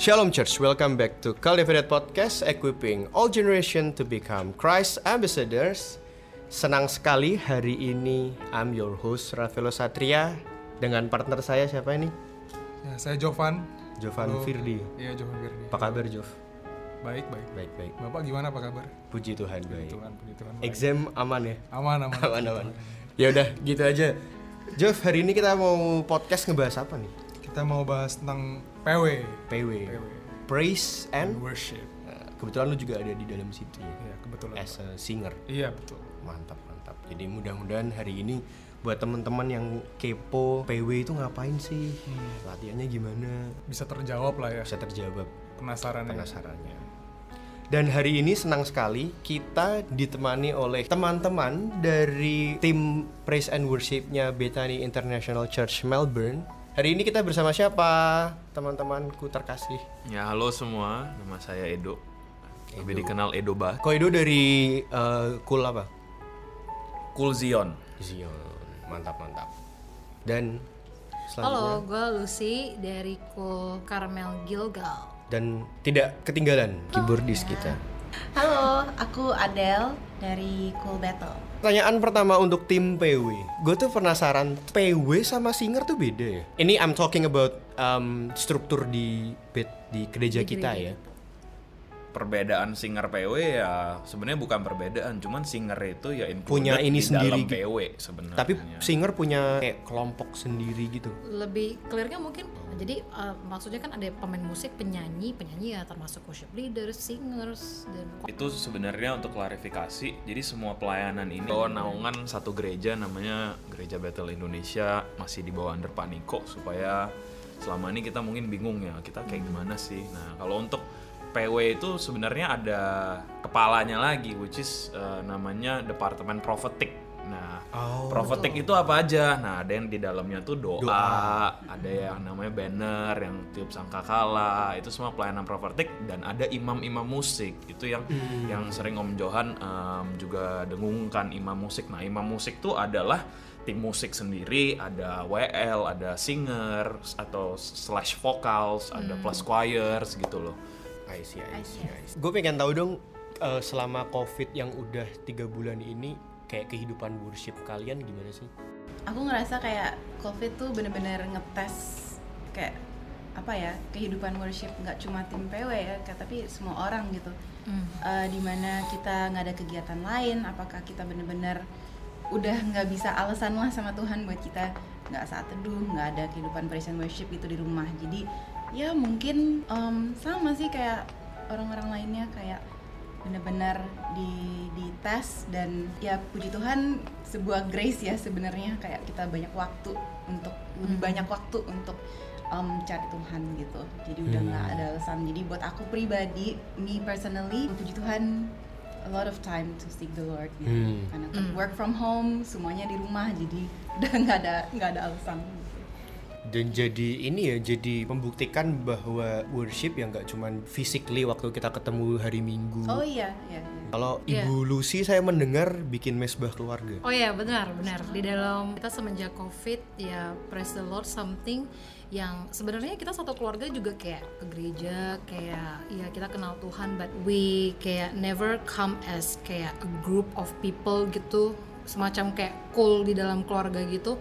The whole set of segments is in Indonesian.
Shalom Church, welcome back to Cultivated Podcast, equipping all generation to become Christ ambassadors. Senang sekali hari ini I'm your host Rafael Satria dengan partner saya siapa ini? Ya, saya Jovan. Jovan Halo. Firdi. Iya, Jovan Firdi. Apa kabar Jov? Baik, baik. Baik baik. Bapak gimana apa kabar? Puji Tuhan baik. Tuhan, puji Tuhan. baik. Exam aman ya? Aman, aman. Aman aman. Ya udah gitu aja. Jov hari ini kita mau podcast ngebahas apa nih? Kita mau bahas tentang PW. PW. PW. Praise and Worship. Nah, kebetulan lu juga ada di dalam situ ya. Iya, kebetulan. As a singer. Iya, betul. Mantap, mantap. Jadi mudah-mudahan hari ini buat teman-teman yang kepo PW itu ngapain sih? Hmm. Latihannya gimana? Bisa terjawab lah ya Bisa terjawab penasaran ya. penasarannya. Dan hari ini senang sekali kita ditemani oleh teman-teman dari tim Praise and Worship-nya Bethany International Church Melbourne. Hari ini kita bersama siapa? Teman-temanku terkasih. Ya halo semua, nama saya Edo. Lebih dikenal Edo Bah. Koido dari eh, Kul apa? Cool Zion. Zion. Mantap, mantap. Dan selanjutnya Halo, gue Lucy dari Cool Caramel Gilgal. dan tidak ketinggalan keyboardis kita. Halo, aku Adele dari Cool Battle. Pertanyaan pertama untuk tim PW. Gue tuh penasaran, PW sama singer tuh beda ya? Ini I'm talking about um, struktur di bed di gereja kita ya. Perbedaan singer PW ya sebenarnya bukan perbedaan, cuman singer itu ya Punya ini di sendiri dalam gitu. PW sebenarnya. Tapi singer punya kayak kelompok sendiri gitu. Lebih clearnya mungkin, jadi uh, maksudnya kan ada pemain musik, penyanyi, penyanyi ya termasuk worship leaders, singers, dan itu sebenarnya untuk klarifikasi. Jadi semua pelayanan ini bawah naungan satu gereja namanya Gereja Bethel Indonesia masih di bawah under Pak Niko supaya selama ini kita mungkin bingung ya kita kayak gimana sih. Nah kalau untuk PW itu sebenarnya ada kepalanya lagi which is eh, namanya Departemen Prophetic. Nah, Oh, prophetic itu apa aja? Nah, ada yang di dalamnya tuh doa, ada yang namanya banner, yang tiup sangkakala, itu semua pelayanan prophetic dan ada imam-imam musik. Itu yang yang sering Om Johan em, juga dengungkan imam musik. Nah, imam musik tuh adalah tim musik sendiri, ada WL, ada singer atau slash vocals, ada plus choirs gitu loh. I see, I see, I see. Gue pengen tahu dong uh, selama COVID yang udah tiga bulan ini kayak kehidupan worship kalian gimana sih? Aku ngerasa kayak COVID tuh bener-bener ngetes kayak apa ya kehidupan worship nggak cuma tim PW ya kayak- tapi semua orang gitu Eh, di mana kita nggak ada kegiatan lain apakah kita bener-bener udah nggak bisa alasan lah sama Tuhan buat kita nggak saat teduh nggak ada kehidupan praise and worship itu di rumah jadi ya mungkin em, sama sih kayak orang-orang lainnya kayak benar-benar di di tes dan ya puji Tuhan sebuah grace ya sebenarnya kayak kita banyak waktu untuk lebih banyak waktu untuk um, cari Tuhan gitu jadi udah nggak ada alasan jadi buat aku pribadi me personally puji Tuhan a lot of time to seek the Lord gitu. Hmm. karena kan work from home semuanya di rumah jadi udah nggak ada nggak ada alasan. Dan jadi ini ya, jadi membuktikan bahwa worship yang nggak cuman physically waktu kita ketemu hari Minggu. oh iya iya, iya. Kalau Iya. Ibu Lucy saya mendengar bikin mesbah keluarga. Oh ya benar benar di dalam kita semenjak covid ya praise the Lord something yang sebenarnya kita satu keluarga juga kayak ke gereja kayak ya kita kenal Tuhan but we kayak never come as kayak a group of people gitu semacam kayak cool di dalam keluarga gitu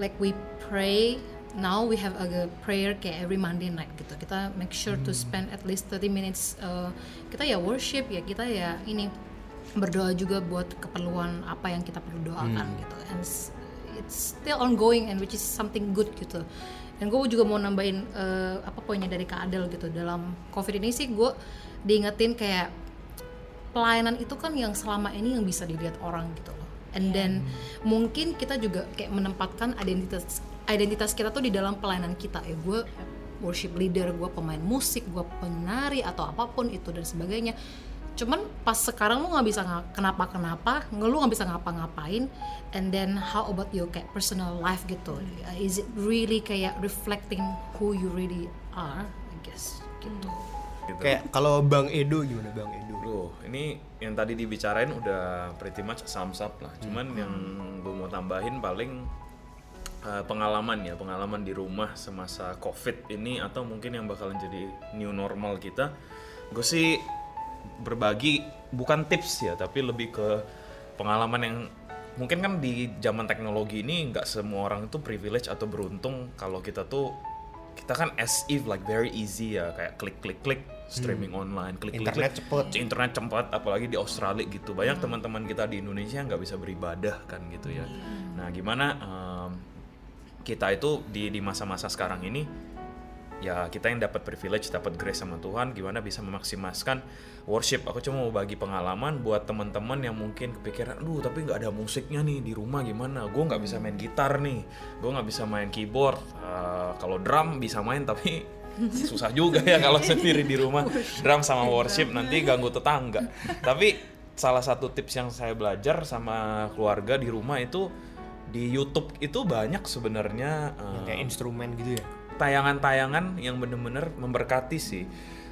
like we pray now we have a prayer kayak every Monday night gitu. Kita make sure to spend at least 30 minutes uh, kita ya worship ya kita ya ini berdoa juga buat keperluan apa yang kita perlu doakan gitu. And it's still ongoing and which is something good gitu. Dan gue juga mau nambahin eh, apa poinnya dari Kak Adel gitu. Dalam covid ini sih gue diingetin kayak pelayanan itu kan yang selama ini yang bisa dilihat orang gitu loh. And then mungkin kita juga kayak menempatkan identitas identitas kita tuh di dalam pelayanan kita ya gue worship leader gue pemain musik gue penari atau apa pun itu dan sebagainya cuman pas sekarang lu nggak bisa kenapa kenapa lu nggak bisa ngapa-ngapain and then how about your kayak personal life gitu Uh, is it really kayak reflecting who you really are I guess gitu Gitu. Kayak kalau Bang Edo gimana Bang Edo? Duh, ini yang tadi dibicarain udah pretty much sums up lah. Cuman yang gue mau tambahin paling eh, pengalaman ya, pengalaman di rumah semasa COVID ini atau mungkin yang bakalan jadi new normal kita. Gue sih berbagi bukan tips ya, tapi lebih ke pengalaman yang mungkin kan di zaman teknologi ini nggak semua orang itu privilege atau beruntung kalau kita tuh kita kan as if like very easy ya kayak klik klik klik streaming online klik klik Internet klik. cepet. internet cepat apalagi di Australia gitu banyak teman-teman kita di Indonesia nggak bisa beribadah kan gitu ya nah gimana em, kita itu di di masa-masa sekarang ini ya kita yang dapat privilege dapat grace sama Tuhan gimana bisa memaksimalkan worship. Aku cuma mau bagi pengalaman buat teman-teman yang mungkin kepikiran aduh tapi nggak ada musiknya nih di rumah gimana? Gue nggak bisa main gitar nih gue nggak bisa main keyboard. Eh, kalau drum bisa main tapi susah juga ya kalau sendiri di rumah. Drum sama worship nanti ganggu tetangga. Tapi salah satu tips yang saya belajar sama keluarga di rumah itu di YouTube itu banyak sebenarnya eh, kayak instrumen gitu ya tayangan-tayangan yang bener-bener memberkati sih.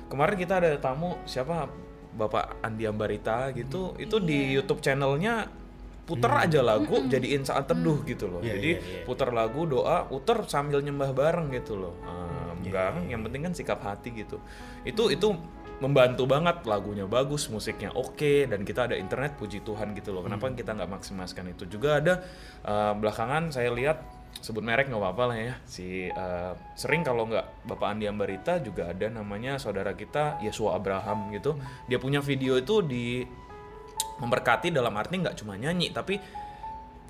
Kemarin kita ada tamu siapa Bapak Andi Ambarita gitu, itu di YouTube channelnya puter aja lagu jadiin saat teduh gitu loh. Iya, Jadi iya, iya. puter lagu doa, puter sambil nyembah bareng gitu loh. Ah, Iya, enggak, yang penting kan sikap hati gitu. Itu itu membantu banget lagunya bagus, musiknya oke dan kita ada internet puji Tuhan gitu loh. Kenapa Hmm. kita nggak maksimalkan itu? Juga ada eh, belakangan saya lihat sebut merek nggak apa-apa lah ya si eh, sering kalau nggak Bapak Andi Ambarita juga ada namanya saudara kita Yesua Abraham gitu dia punya video itu di memberkati dalam arti nggak cuma nyanyi tapi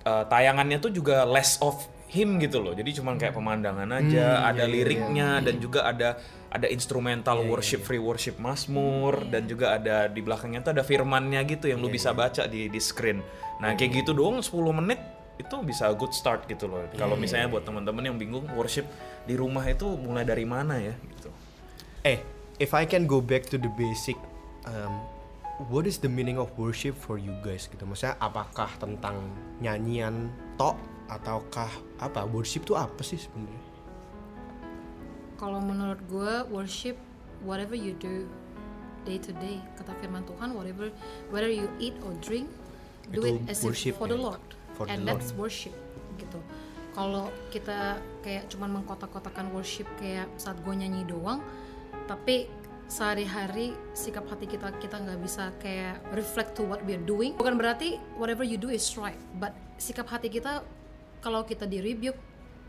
eh, tayangannya tuh juga less of him gitu loh jadi cuma kayak pemandangan aja ada liriknya dan juga ada ada instrumental worship free worship Mazmur dan juga ada di belakangnya tuh ada firmannya gitu yang lu bisa baca di di screen. Nah kayak gitu doang 10 menit itu bisa good start gitu loh. Kalau misalnya buat teman-teman yang bingung worship di rumah itu mulai dari mana ya gitu. Eh, if I can go back to the basic, um, what is the meaning of worship for you guys gitu? Maksudnya apakah tentang nyanyian tok ataukah apa? Worship itu apa sih sebenarnya? Kalau menurut gue worship whatever you do day to day kata firman Tuhan whatever whether you eat or drink do Itu it as if for ya? the Lord For the and Lord. that's worship gitu. Kalau kita kayak cuman mengkotak-kotakan worship kayak saat gue nyanyi doang, tapi sehari-hari sikap hati kita kita nggak bisa kayak reflect to what we're doing. Bukan berarti whatever you do is right, but sikap hati kita kalau kita di rebuke,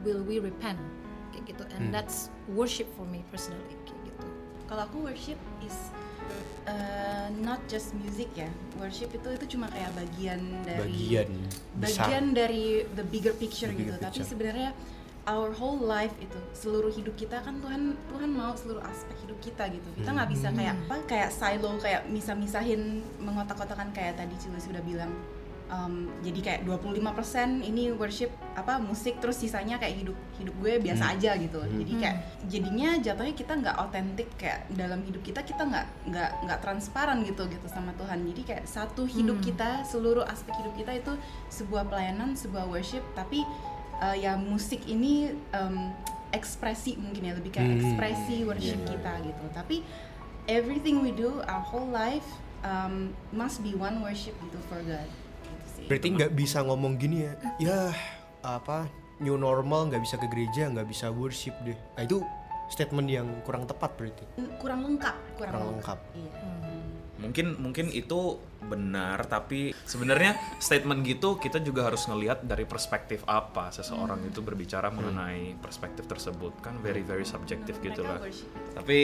will we repent kayak gitu, and that's worship for me personally kayak gitu. Kalau aku worship is uh, not just music ya. Worship itu itu cuma kayak bagian dari Bagian besar. bagian dari the bigger picture The bigger gitu. Tapi picture. sebenarnya our whole life itu seluruh hidup kita kan Tuhan Tuhan mau seluruh aspek hidup kita gitu. Kita nggak bisa kayak apa kayak silo kayak misah-misahin mengotak-kotakan kayak tadi juga sudah bilang um, jadi kayak 25% ini worship apa musik terus sisanya kayak hidup hidup gue biasa aja gitu. Jadi kayak jadinya jatuhnya kita nggak otentik kayak dalam hidup kita kita nggak nggak nggak transparan gitu gitu sama Tuhan. Jadi kayak satu hidup kita seluruh aspek hidup kita itu sebuah pelayanan sebuah worship. Tapi uh, ya musik ini um, ekspresi mungkin ya lebih kayak Hmm, ekspresi worship kita gitu. Tapi everything we do our whole life um, must be one worship gitu for God. Berarti nggak bisa ngomong gini ya, ya apa new normal nggak bisa ke gereja nggak bisa worship deh. Nah itu statement yang kurang tepat berarti. kurang lengkap kurang, Kurang lengkap, lengkap. iya mungkin mungkin itu benar tapi sebenarnya statement gitu kita juga harus ngelihat dari perspektif apa seseorang itu berbicara mengenai perspektif tersebut kan very very subjektif gitu lah Mereka worship itu. tapi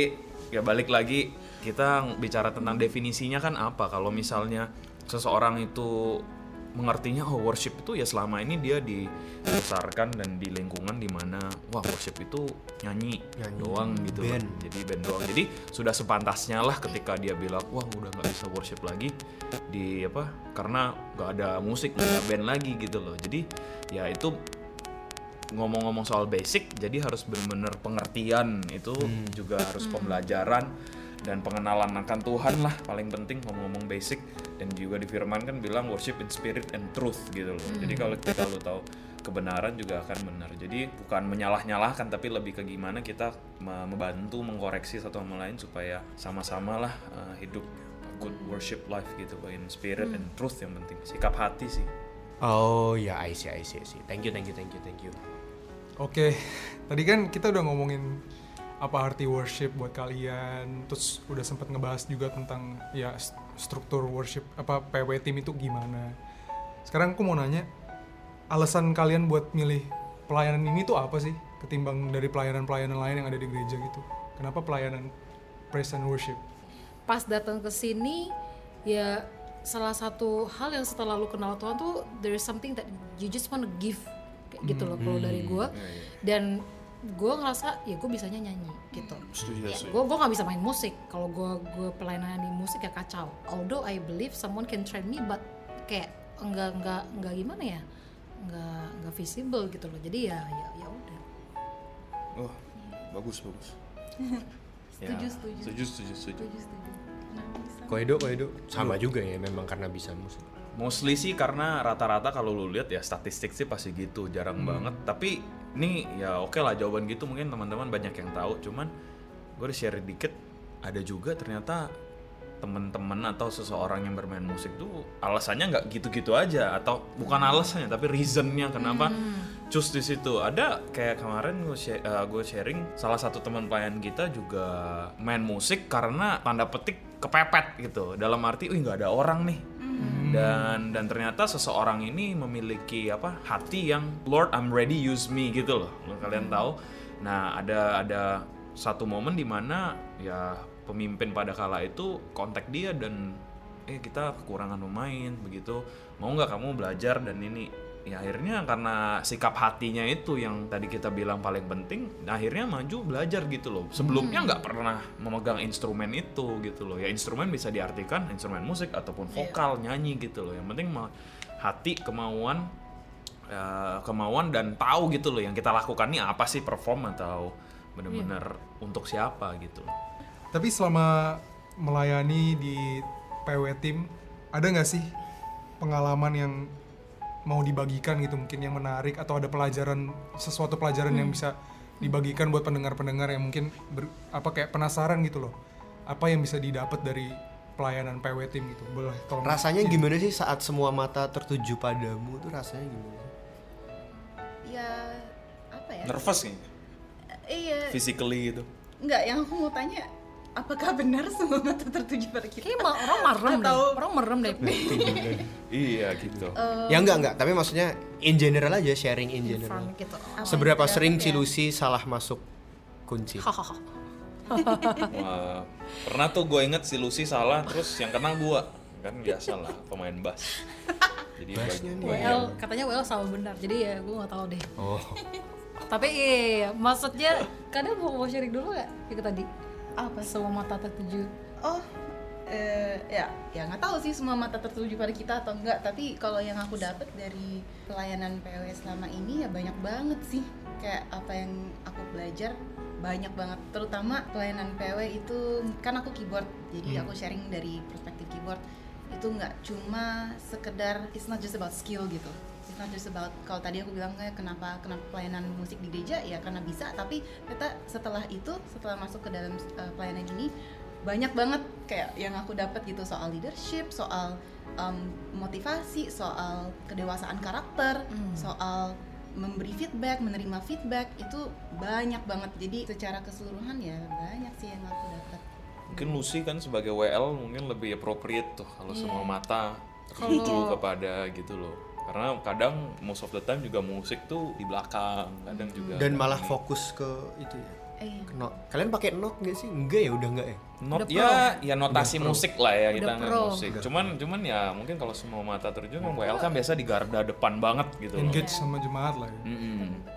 ya balik lagi kita bicara tentang definisinya kan apa kalau misalnya seseorang itu mengertinya oh worship itu ya selama ini dia dibesarkan dan di lingkungan di mana wah worship itu nyanyi, Nyanyi. doang gitu loh. Band. jadi band doang jadi sudah sepantasnya lah ketika dia bilang wah udah nggak bisa worship lagi di apa karena nggak ada musik nggak ada band lagi gitu loh jadi ya itu ngomong-ngomong soal basic jadi harus benar-benar pengertian itu juga harus pembelajaran dan pengenalan akan Tuhan lah paling penting ngomong-ngomong basic. Dan juga di firman kan bilang worship in spirit and truth gitu loh. Jadi kalau kita lo tahu kebenaran juga akan benar. Jadi bukan menyalah-nyalahkan tapi lebih ke gimana kita me- membantu mengkoreksi satu sama lain supaya sama-sama lah uh, hidup good worship life gitu in spirit and truth yang penting. Sikap hati sih. Oh ya, I see, I see, I see. Thank you, thank you, thank you, thank you. Oke, tadi kan kita udah ngomongin apa arti worship buat kalian, terus udah sempat ngebahas juga tentang ya st- struktur worship apa PW tim itu gimana. Sekarang aku mau nanya, alasan kalian buat milih pelayanan ini tuh apa sih ketimbang dari pelayanan-pelayanan lain yang ada di gereja gitu? Kenapa pelayanan praise and worship? pas datang ke sini ya salah satu hal yang setelah lu kenal Tuhan tuh there is something that you just wanna give kayak gitu loh kalau dari gue dan gue ngerasa ya gue bisanya nyanyi gitu Setuju, ya, gue gue nggak bisa main musik kalau gue gue pelayanan di musik ya kacau although I believe someone can train me but kayak enggak enggak enggak gimana ya enggak enggak visible gitu loh jadi ya ya ya udah Wah, bagus bagus. Setuju, setuju. Setuju, setuju, setuju. Setuju, setuju. Bisa? Koedo, Koedo sama juga ya memang karena bisa musik. Mostly sih karena rata-rata kalau lu lihat ya statistik sih pasti gitu, jarang banget. Tapi ini ya oke lah jawaban gitu mungkin teman-teman banyak yang tahu. Cuman gue udah share dikit, ada juga ternyata temen-temen atau seseorang yang bermain musik tuh alasannya nggak gitu-gitu aja. Atau bukan alasannya tapi reasonnya kenapa cus di situ. Ada kayak kemarin gue gue sharing salah satu teman pelayan kita juga main musik karena tanda petik kepepet gitu. Dalam arti wih nggak ada orang nih dan dan ternyata seseorang ini memiliki apa hati yang Lord I'm ready use me gitu loh. Lo kalian tahu. Nah ada ada satu momen di mana ya pemimpin pada kala itu kontak dia dan eh kita kekurangan pemain begitu. Mau nggak kamu belajar dan ini ya akhirnya karena sikap hatinya itu yang tadi kita bilang paling penting akhirnya maju belajar gitu loh. Sebelumnya nggak pernah memegang instrumen itu gitu loh. Ya instrumen bisa diartikan instrumen musik ataupun vokal nyanyi gitu loh. Yang penting hati kemauan eh, kemauan dan tahu gitu loh yang kita lakukan ini apa sih perform atau bener-bener untuk siapa gitu loh. Tapi selama melayani di PW tim, ada nggak sih pengalaman yang mau dibagikan gitu mungkin yang menarik atau ada pelajaran sesuatu pelajaran yang bisa dibagikan buat pendengar-pendengar yang mungkin ber- apa kayak penasaran gitu loh apa yang bisa didapat dari pelayanan PW tim gitu boleh tolong Rasanya gimana sih saat semua mata tertuju padamu tuh rasanya gimana? sih? Ya apa ya? nervous nih Iya. physically gitu Enggak, yang aku mau tanya apakah benar semua mata tertuju pada kita? kayak orang merem deh orang merem deh iya gitu ya enggak enggak, tapi maksudnya in general aja sharing in general. gitu Apa Seberapa yang sering ya? Cilusi salah masuk kunci? hahaha Wah, pernah tuh gue inget si Lucy salah terus yang kena gue kan biasa lah pemain bass jadi Bassnya bagi- nih. WL katanya WL sama benar jadi ya gue nggak tahu deh Oh. tapi iya, iya, iya. maksudnya kadang mau, mau sharing dulu nggak itu tadi Apa? semua mata tertuju Oh, eh, ya, ya nggak tahu sih semua mata tertuju pada kita atau enggak. Tapi kalau yang aku dapat dari pelayanan PW selama ini ya banyak banget sih. Kayak apa yang aku belajar banyak banget. Terutama pelayanan PW itu kan aku keyboard, jadi aku sharing dari perspektif keyboard itu nggak cuma sekedar it's not just about skill gitu. It's not just about kalau tadi aku bilang kayak kenapa kenapa pelayanan musik di gereja? Ya karena bisa. Tapi ternyata setelah itu setelah masuk ke dalam uh, pelayanan ini banyak banget kayak yang aku dapat gitu. Soal leadership, soal um, motivasi, soal kedewasaan karakter, soal memberi feedback, menerima feedback. Itu banyak banget. Jadi secara keseluruhan ya banyak sih yang aku dapat. mungkin Lucy kan sebagai WL mungkin lebih appropriate tuh kalau semua mata tertuju Kalau- kepada gitu loh karena kadang most of the time juga musik tuh di belakang kadang juga Dan malah fokus ke itu ya. Eh, ke note. Kalian pakai note nggak sih? Enggak ya, udah enggak ya? not Udah ya ya notasi musik lah ya kita Udah pro. musik cuman cuman ya mungkin kalau semua mata tertuju kan WL kan biasa di garda depan banget gitu loh engage sama jemaat lah ya.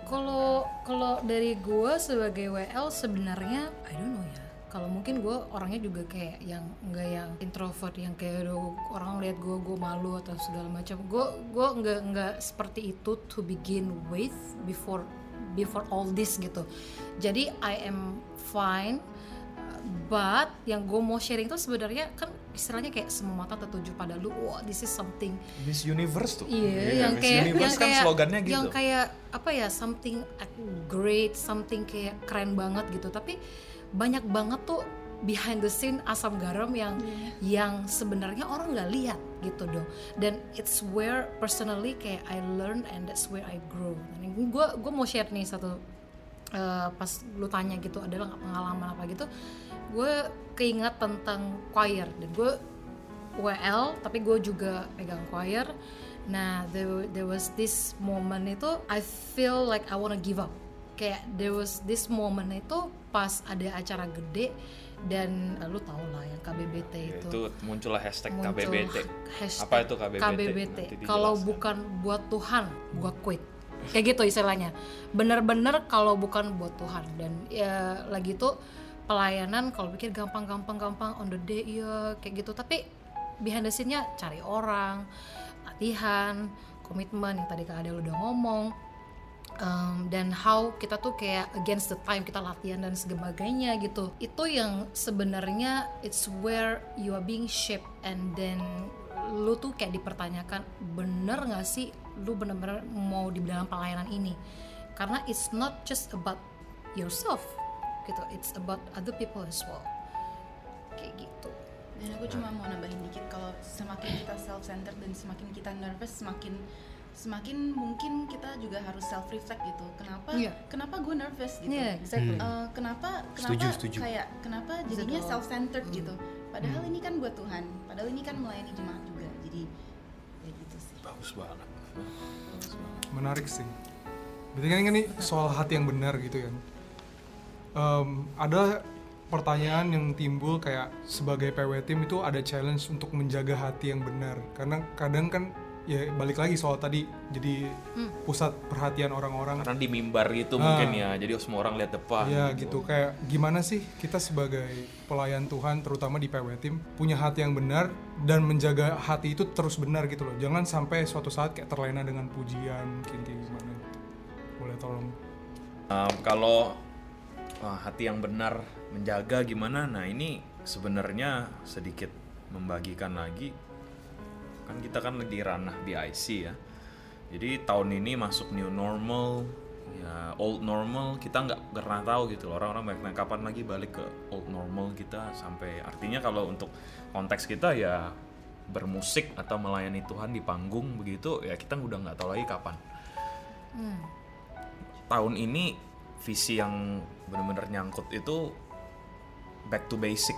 Kalau kalau dari gue sebagai WL sebenarnya I don't know ya. Kalau mungkin gue orangnya juga kayak yang enggak yang introvert yang kayak aduh, orang lihat gue gue malu atau segala macam. Gue gue enggak enggak seperti itu to begin with before before all this gitu. Jadi I am fine. But yang gue mau sharing tuh sebenarnya kan istilahnya kayak semua mata tertuju pada lu. Wah, this is something Miss Universe tuh Iya, yang Miss kayak Universe yang kan kayak slogannya gitu yang kayak apa ya something great, something kayak keren banget gitu. Tapi banyak banget tuh behind the scene asam garam yang yang sebenarnya orang nggak lihat gitu dong. Dan it's where personally kayak I learn and that's where I grow. Gue gue mau share nih satu uh, pas lu tanya gitu adalah nggak pengalaman apa gitu gue keinget tentang choir. Dan gue WL tapi gue juga pegang choir. Nah there, there was this moment itu I feel like I wanna give up kayak there was this moment itu pas ada acara gede dan uh, lu tau lah yang KBBT itu itu muncullah hashtag muncul KBBT. hashtag Apa itu KBBT? KBBT. Kalau bukan buat Tuhan, gua quit. Kayak gitu istilahnya. Bener-bener kalau bukan buat Tuhan dan ya lagi tuh pelayanan kalau pikir gampang-gampang gampang on the day ya kayak gitu tapi behind the scene-nya cari orang, latihan, komitmen yang tadi Kak Adel udah ngomong um, dan how kita tuh kayak against the time kita latihan dan sebagainya gitu. Itu yang sebenarnya it's where you are being shaped and then lu tuh kayak dipertanyakan bener gak sih lu bener-bener mau di dalam pelayanan ini? Karena it's not just about yourself gitu it's about other people as well. Kayak gitu. Dan aku cuma mau nambahin dikit kalau semakin kita self centered dan semakin kita nervous semakin semakin mungkin kita juga harus self reflect gitu. Kenapa Iya. kenapa gue nervous gitu? yeah exactly Eh, kenapa kenapa Setuju, setuju. kayak kenapa jadinya self centered gitu. Padahal ini kan buat Tuhan. Padahal ini kan melayani jemaat juga. Jadi ya gitu sih. Bagus banget. Menarik sih berarti kan ini soal hati yang benar gitu ya Em, ada pertanyaan yang timbul kayak sebagai PW tim itu ada challenge untuk menjaga hati yang benar karena kadang kan ya balik lagi soal tadi jadi pusat perhatian orang-orang Karena di mimbar gitu Ah. mungkin ya. Jadi semua orang lihat depan. ya gitu kayak gimana sih kita sebagai pelayan Tuhan terutama di PW tim punya hati yang benar dan menjaga hati itu terus benar gitu loh jangan sampai suatu saat kayak terlena dengan pujian mungkin kayak gimana boleh tolong Um, kalau uh, hati yang benar menjaga gimana? Nah ini sebenarnya sedikit membagikan lagi. Kan kita kan di ranah BIC ya. Jadi tahun ini masuk new normal, ya old normal kita nggak pernah tahu gitu loh. Orang-orang banyak nanya, kapan lagi balik ke old normal kita sampai artinya kalau untuk konteks kita ya bermusik atau melayani Tuhan di panggung begitu ya kita udah nggak tahu lagi kapan tahun ini visi yang benar-benar nyangkut itu back to basic.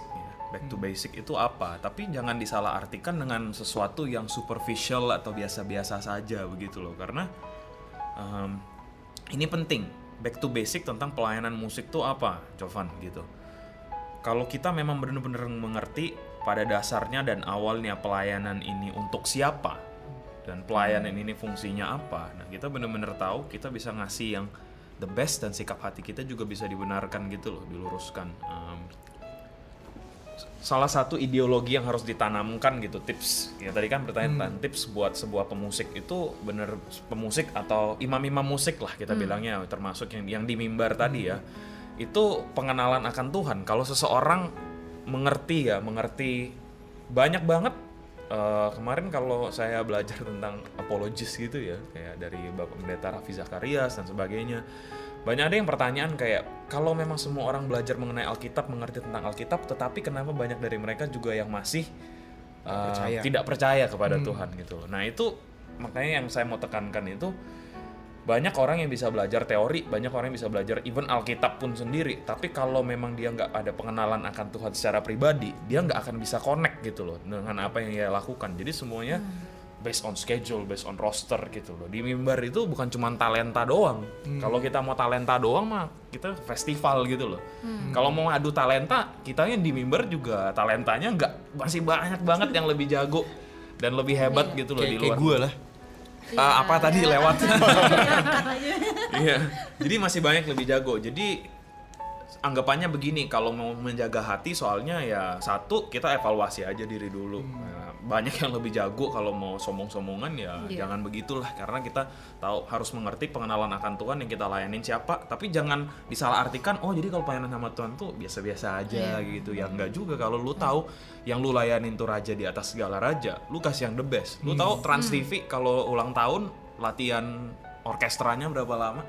Back to basic itu apa? Tapi jangan disalahartikan dengan sesuatu yang superficial atau biasa-biasa saja begitu loh. Karena em, ini penting. Back to basic tentang pelayanan musik itu apa, Jovan gitu. Kalau kita memang benar-benar mengerti pada dasarnya dan awalnya pelayanan ini untuk siapa dan pelayanan ini fungsinya apa. Nah, kita benar-benar tahu kita bisa ngasih yang the best dan sikap hati kita juga bisa dibenarkan gitu loh, diluruskan. Em, salah satu ideologi yang harus ditanamkan gitu tips. Ya tadi kan pertanyaan tips buat sebuah pemusik itu bener pemusik atau imam-imam musik lah kita bilangnya termasuk yang yang di mimbar tadi ya. Itu pengenalan akan Tuhan. Kalau seseorang mengerti ya mengerti banyak banget eh, kemarin kalau saya belajar tentang apologis gitu ya kayak dari Bapak Pendeta Raffi Zakarias dan sebagainya banyak ada yang pertanyaan kayak kalau memang semua orang belajar mengenai Alkitab mengerti tentang Alkitab tetapi kenapa banyak dari mereka juga yang masih uh, percaya. tidak percaya kepada Tuhan gitu nah itu makanya yang saya mau tekankan itu banyak orang yang bisa belajar teori banyak orang yang bisa belajar even Alkitab pun sendiri. Tapi kalau memang dia nggak ada pengenalan akan Tuhan secara pribadi dia nggak akan bisa connect gitu loh dengan apa yang dia lakukan. Jadi semuanya based on schedule, based on roster gitu loh. Di mimbar itu bukan cuma talenta doang. Kalau kita mau talenta doang mah kita festival gitu loh. Kalau mau adu talenta, kitanya di mimbar juga talentanya nggak masih banyak banget yang lebih jago dan lebih hebat gitu loh kayak, di kayak luar. gue lah Ah, apa tadi lewat? Iya. Jadi masih banyak lebih jago. Jadi anggapannya begini, kalau mau menjaga hati soalnya ya satu kita evaluasi aja diri dulu. Nah, banyak yang lebih jago kalau mau somong-somongan ya Iya. jangan begitulah karena kita tahu harus mengerti pengenalan akan Tuhan yang kita layanin siapa, tapi jangan disalahartikan oh jadi kalau pelayanan sama Tuhan tuh biasa-biasa aja gitu. Ya enggak juga kalau lu tahu yang lu layanin tuh raja di atas segala raja, lu kasih yang the best. Lu tahu Trans TV kalau ulang tahun latihan orkestranya berapa lama?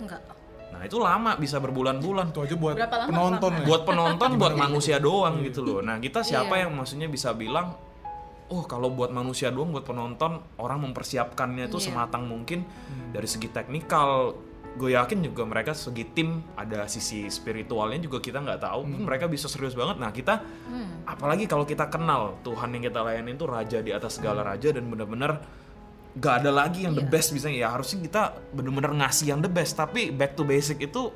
enggak Nah itu lama bisa berbulan-bulan. Itu aja buat penonton lama? ya. Buat penonton, buat manusia doang gitu loh. Nah kita siapa Iya. yang maksudnya bisa bilang, oh kalau buat manusia doang, buat penonton, orang mempersiapkannya itu Iya. sematang mungkin dari segi teknikal. Gue yakin juga mereka segi tim ada sisi spiritualnya juga kita nggak tahu. Pun mereka bisa serius banget. Nah kita, apalagi kalau kita kenal Tuhan yang kita layani itu raja di atas segala raja dan benar-benar gak ada lagi yang the Iya. best bisa ya harusnya kita bener-bener ngasih yang the best. Tapi back to basic itu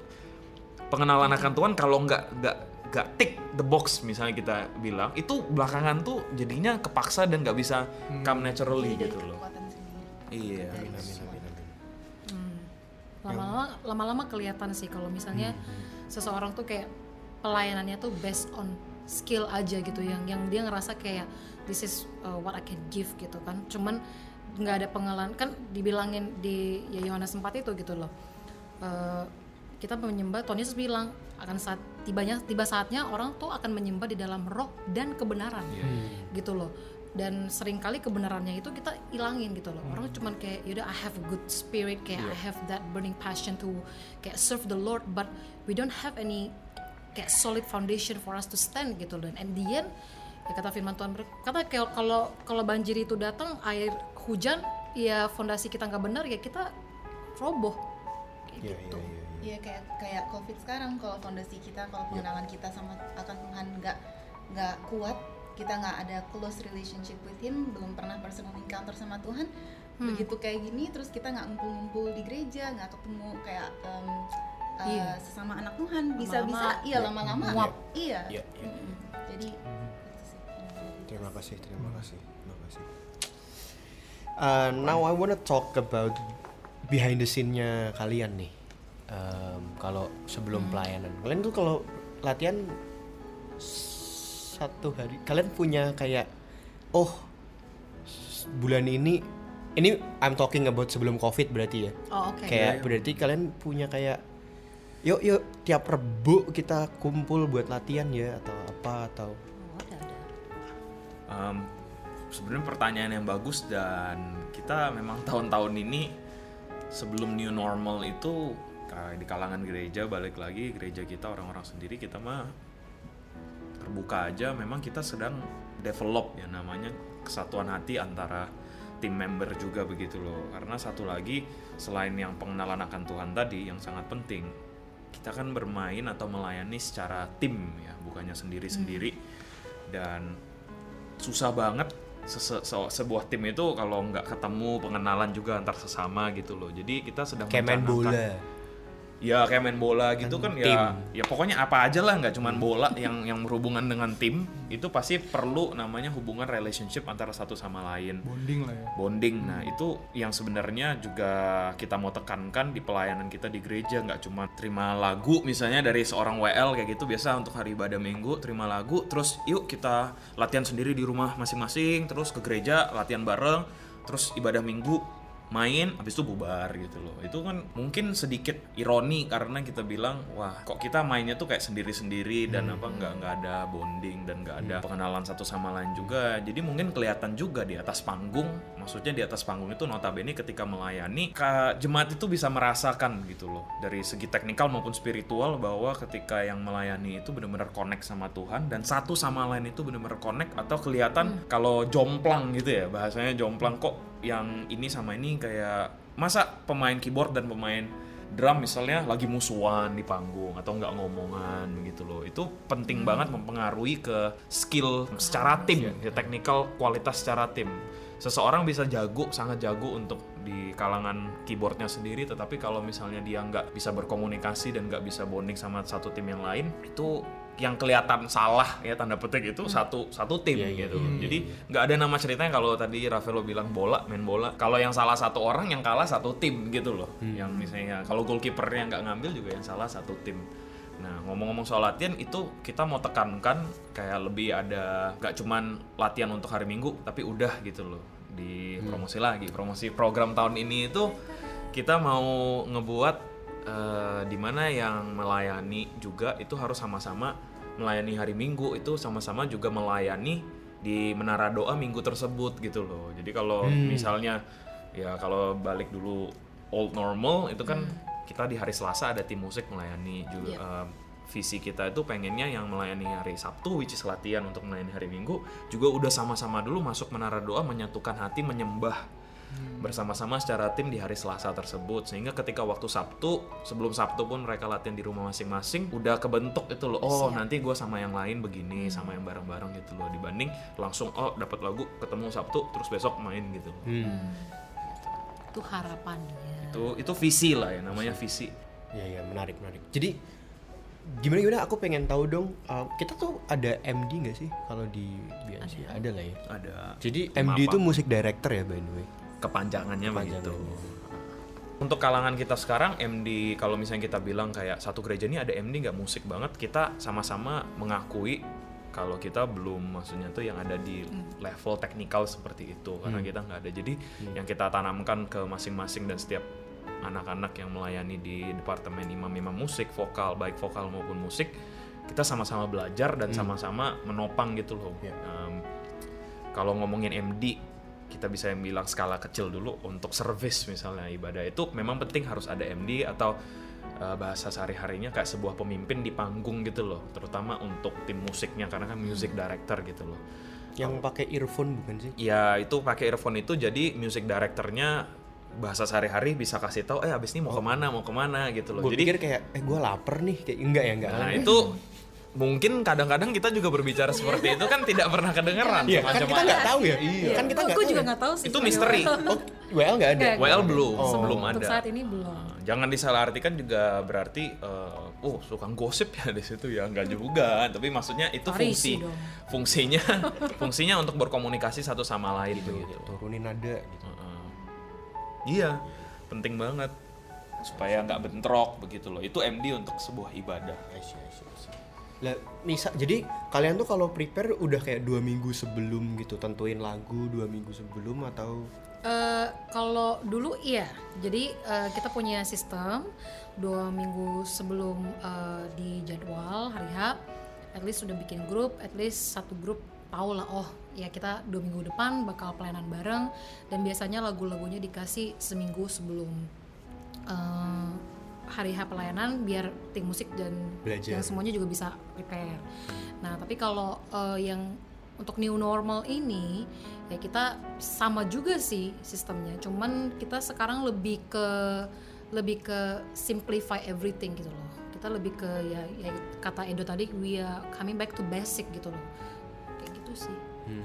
pengenalan akan Tuhan kalau nggak nggak nggak tick the box misalnya kita bilang itu belakangan tuh jadinya kepaksa dan nggak bisa come naturally Jadi gitu loh. iya. Amin, amin, amin. lama-lama lama-lama kelihatan sih kalau misalnya seseorang tuh kayak pelayanannya tuh based on skill aja gitu. Yang yang dia ngerasa kayak this is uh, what I can give gitu kan. Cuman nggak ada pengalaman. Kan dibilangin di ya Yohanes 4 itu gitu loh. Uh, kita menyembah Tuhan Yesus bilang akan saat tibanya tiba saatnya orang tuh akan menyembah di dalam roh dan kebenaran gitu loh. Dan sering kali kebenarannya itu kita ilangin gitu loh. Orang cuman kayak yaudah I have a good spirit kayak I have that burning passion to kayak serve the Lord but we don't have any kayak solid foundation for us to stand gitu loh. And the end ya kata firman Tuhan kata kayak kalau kalau banjir itu datang air hujan ya fondasi kita nggak benar ya kita roboh kayak Iya, gitu iya, iya, iya. Iya kayak kayak covid sekarang kalau fondasi kita kalau pengenalan kita sama akan Tuhan nggak nggak kuat kita nggak ada close relationship with Him belum pernah personal encounter sama Tuhan begitu kayak gini terus kita nggak ngumpul-ngumpul di gereja nggak ketemu kayak em, eh, Iya. sesama anak Tuhan bisa-bisa iya lama-lama Nguap. iya Iya, iya. Jadi itu sih Terima kasih, terima kasih, terima kasih. Uh, now I wanna talk about behind the scene-nya kalian nih. Um, kalau sebelum pelayanan, kalian tuh kalau latihan satu hari, kalian punya kayak, oh bulan ini, ini I'm talking about sebelum covid berarti ya. oh oke. Kayak berarti kalian punya kayak yuk yuk tiap rebu kita kumpul buat latihan ya atau apa atau Oh, ada ada. Em, sebenarnya pertanyaan yang bagus dan kita memang tahun-tahun ini sebelum new normal itu di kalangan gereja balik lagi gereja kita orang-orang sendiri kita mah terbuka aja. Memang kita sedang develop ya namanya kesatuan hati antara tim member juga begitu loh. Karena satu lagi selain yang pengenalan akan Tuhan tadi yang sangat penting kita kan bermain atau melayani secara tim ya bukannya sendiri-sendiri. Dan susah banget se- sebuah tim itu kalau nggak ketemu pengenalan juga antar sesama gitu loh. Jadi kita sedang kayak main mencanangkan- bola ya kayak main bola gitu kan, tim. ya ya pokoknya apa aja lah nggak cuman bola yang yang berhubungan dengan tim. Itu pasti perlu namanya hubungan relationship antara satu sama lain. Bonding lah ya. Bonding. Nah itu yang sebenarnya juga kita mau tekankan di pelayanan kita di gereja. Nggak cuma terima lagu misalnya dari seorang WL kayak gitu biasa untuk hari ibadah minggu terima lagu terus yuk kita latihan sendiri di rumah masing-masing terus ke gereja latihan bareng terus ibadah minggu main habis itu bubar gitu loh. Itu kan mungkin sedikit ironi karena kita bilang wah kok kita mainnya tuh kayak sendiri-sendiri dan apa nggak nggak ada bonding dan nggak ada pengenalan satu sama lain juga. Jadi mungkin kelihatan juga di atas panggung maksudnya di atas panggung itu notabene ketika melayani ka jemaat itu bisa merasakan gitu loh dari segi teknikal maupun spiritual bahwa ketika yang melayani itu benar-benar connect sama Tuhan dan satu sama lain itu benar-benar connect atau kelihatan kalau jomplang gitu ya bahasanya jomplang kok yang ini sama ini kayak masa pemain keyboard dan pemain drum misalnya lagi musuhan di panggung atau nggak ngomongan gitu loh. Itu penting banget mempengaruhi ke skill secara tim ya technical kualitas secara tim. Seseorang bisa jago sangat jago untuk di kalangan keyboardnya sendiri tetapi kalau misalnya dia nggak bisa berkomunikasi dan nggak bisa bonding sama satu tim yang lain itu yang kelihatan salah ya tanda petik itu satu satu tim gitu. jadi nggak ada nama ceritanya kalau tadi Rafaelo bilang bola main bola. Kalau yang salah satu orang yang kalah satu tim gitu loh. Yang misalnya kalau goalkeepernya nggak ngambil juga yang salah satu tim. Nah ngomong-ngomong soal latihan itu kita mau tekankan kayak lebih ada nggak cuman latihan untuk hari Minggu tapi udah gitu loh. Di promosi lagi. Promosi program tahun ini itu kita mau ngebuat eh, di mana yang melayani juga itu harus sama-sama melayani hari Minggu itu sama-sama juga melayani di menara doa minggu tersebut gitu loh. Jadi kalau misalnya ya kalau balik dulu old normal itu kan kita di hari Selasa ada tim musik melayani juga Iya. eh, visi kita itu pengennya yang melayani hari Sabtu which is latihan untuk melayani hari Minggu juga udah sama-sama dulu masuk menara doa menyatukan hati menyembah bersama-sama secara tim di hari Selasa tersebut sehingga ketika waktu Sabtu sebelum Sabtu pun mereka latihan di rumah masing-masing udah kebentuk itu loh oh Siap. nanti gue sama yang lain begini sama yang bareng-bareng gitu loh dibanding langsung oh dapat lagu ketemu Sabtu terus besok main gitu loh. Hmm. itu harapannya itu itu visi lah ya namanya visi Ya ya menarik menarik. Jadi gimana gimana aku pengen tahu dong uh, kita tuh ada MD nggak sih kalau di BNC ada. lah ya. ada Jadi MD apa? itu musik director ya by the way. Kepanjangannya begitu. Untuk kalangan kita sekarang MD kalau misalnya kita bilang kayak satu gereja ini ada MD nggak musik banget kita sama-sama mengakui kalau kita belum maksudnya tuh yang ada di level teknikal seperti itu karena kita nggak ada. Jadi yang kita tanamkan ke masing-masing dan setiap anak-anak yang melayani di departemen imam-imam musik vokal baik vokal maupun musik kita sama-sama belajar dan sama-sama menopang gitu loh. Ya. Em, kalau ngomongin MD kita bisa yang bilang skala kecil dulu untuk service misalnya ibadah. Itu memang penting harus ada MD atau uh, bahasa sehari-harinya kayak sebuah pemimpin di panggung gitu loh terutama untuk tim musiknya karena kan music director gitu loh. Yang pakai earphone bukan sih? ya itu pakai earphone itu jadi music directornya bahasa sehari-hari bisa kasih tahu eh abis ini mau ke mana mau ke mana gitu loh. Gue jadi pikir kayak eh gue lapar nih kayak enggak ya enggak. nah itu mungkin kadang-kadang kita juga berbicara seperti itu kan tidak pernah kedengeran Iya, kan kita nggak tahu ya. Iya. Kan kita nggak Aku tahu. juga ya. nggak tahu sih itu misteri Oh, WL nggak ada. WL belum Oh. belum untuk ada saat ini belum Nah, jangan disalahartikan juga berarti eh, oh suka gosip ya di situ ya nggak juga tapi maksudnya itu fungsi dong. fungsinya fungsinya untuk berkomunikasi satu sama lain gitu Turunin nada gitu. Heeh. iya penting banget supaya nggak bentrok begitu loh itu MD untuk sebuah ibadah Lah, misal, jadi kalian tuh kalau prepare udah kayak dua minggu sebelum gitu tentuin lagu dua minggu sebelum atau? Eh, kalau dulu iya, jadi eh, kita punya sistem dua minggu sebelum eh, di jadwal hari H, at least sudah bikin grup, at least satu grup tahu lah oh ya kita dua minggu depan bakal pelayanan bareng dan biasanya lagu-lagunya dikasih seminggu sebelum eh, hari H pelayanan biar tim musik dan Belajar. yang semuanya juga bisa prepare. Nah tapi kalau eh, yang untuk new normal ini ya kita sama juga sih sistemnya cuman kita sekarang lebih ke lebih ke simplify everything gitu loh kita lebih ke ya, ya kata Edo tadi we are coming back to basic gitu loh kayak gitu sih Hmm,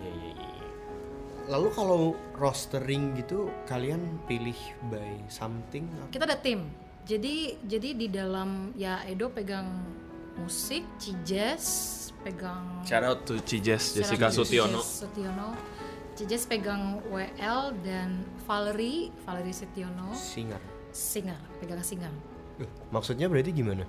ya, ya, ya. Lalu kalau rostering gitu kalian pilih by something kita ada tim jadi jadi di dalam ya Edo pegang musik Cijes pegang shout out to Cijes Jessica Sutiono Cijes Sutiono Cijes pegang WL dan Valerie Valerie Setiono. Singer. singer pegang singer maksudnya berarti gimana?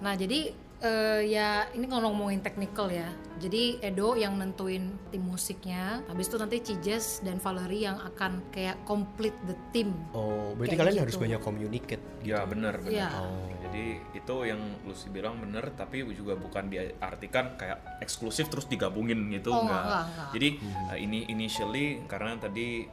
nah jadi eh, ya ini kalau ngomongin technical ya jadi Edo yang nentuin tim musiknya habis itu nanti Cijes dan Valerie yang akan kayak complete the team Oh, berarti Kayak kalian gitu. harus banyak communicate gitu. Ya benar benar. Iya. Oh. Jadi itu yang Lucy bilang benar, tapi juga bukan diartikan kayak eksklusif terus digabungin gitu Oh, enggak. enggak, enggak. Jadi uh, ini initially karena tadi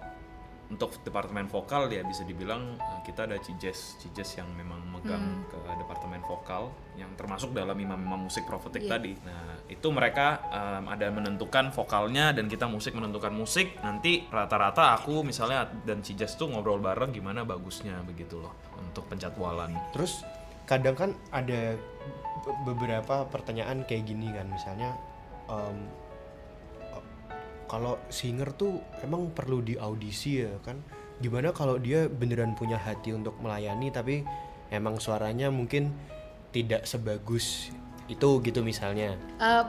untuk departemen vokal ya bisa dibilang uh, kita ada Cijes, Cijes yang memang megang Hmm. ke departemen vokal yang termasuk dalam imam-imam musik profetik Iya. tadi. Nah itu mereka um, ada menentukan vokalnya dan kita musik menentukan musik. Nanti rata-rata aku misalnya dan Cijes tuh ngobrol bareng gimana bagusnya begitu loh untuk penjadwalan. Terus kadang kan ada be- beberapa pertanyaan kayak gini kan, misalnya em, eh, kalau singer tuh emang perlu di audisi ya kan? Gimana kalau dia beneran punya hati untuk melayani tapi emang suaranya mungkin tidak sebagus itu gitu misalnya. Eh,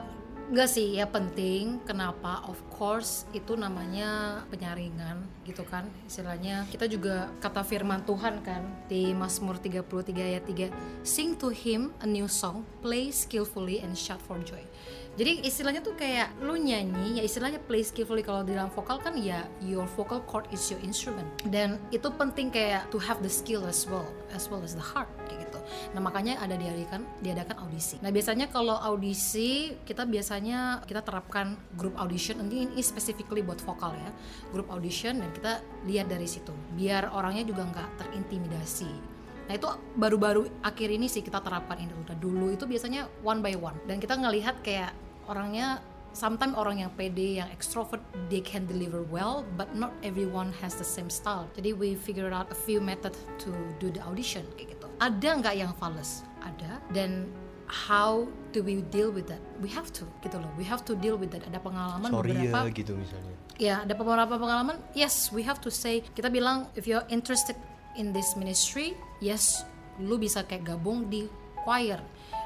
Enggak sih, ya penting. Kenapa? Of course, itu namanya penyaringan, gitu kan? Istilahnya kita juga kata firman Tuhan kan di Mazmur 33 ayat 3, sing to him a new song, play skillfully and shout for joy. Jadi istilahnya tuh kayak lu nyanyi, ya istilahnya play skillfully kalau di dalam vokal kan ya your vocal cord is your instrument. Dan itu penting kayak to have the skill as well, as well as the heart kayak gitu. Nah makanya ada diadakan diadakan audisi. Nah biasanya kalau audisi kita biasanya kita terapkan grup audition. Ini ini specifically buat vokal ya, grup audition dan kita lihat dari situ. Biar orangnya juga nggak terintimidasi. Nah itu baru-baru akhir ini sih kita terapkan ini udah dulu itu biasanya one by one. Dan kita ngelihat kayak orangnya sometimes orang yang pede yang extrovert they can deliver well but not everyone has the same style. Jadi we figure out a few method to do the audition kayak gitu. Ada nggak yang flawless ada. Dan how do we deal with that? We have to gitu loh. We have to deal with that. Ada pengalaman sorry beberapa ya gitu misalnya. Ya ada beberapa pengalaman. Yes we have to say kita bilang if you're interested in this ministry yes lu bisa kayak gabung di choir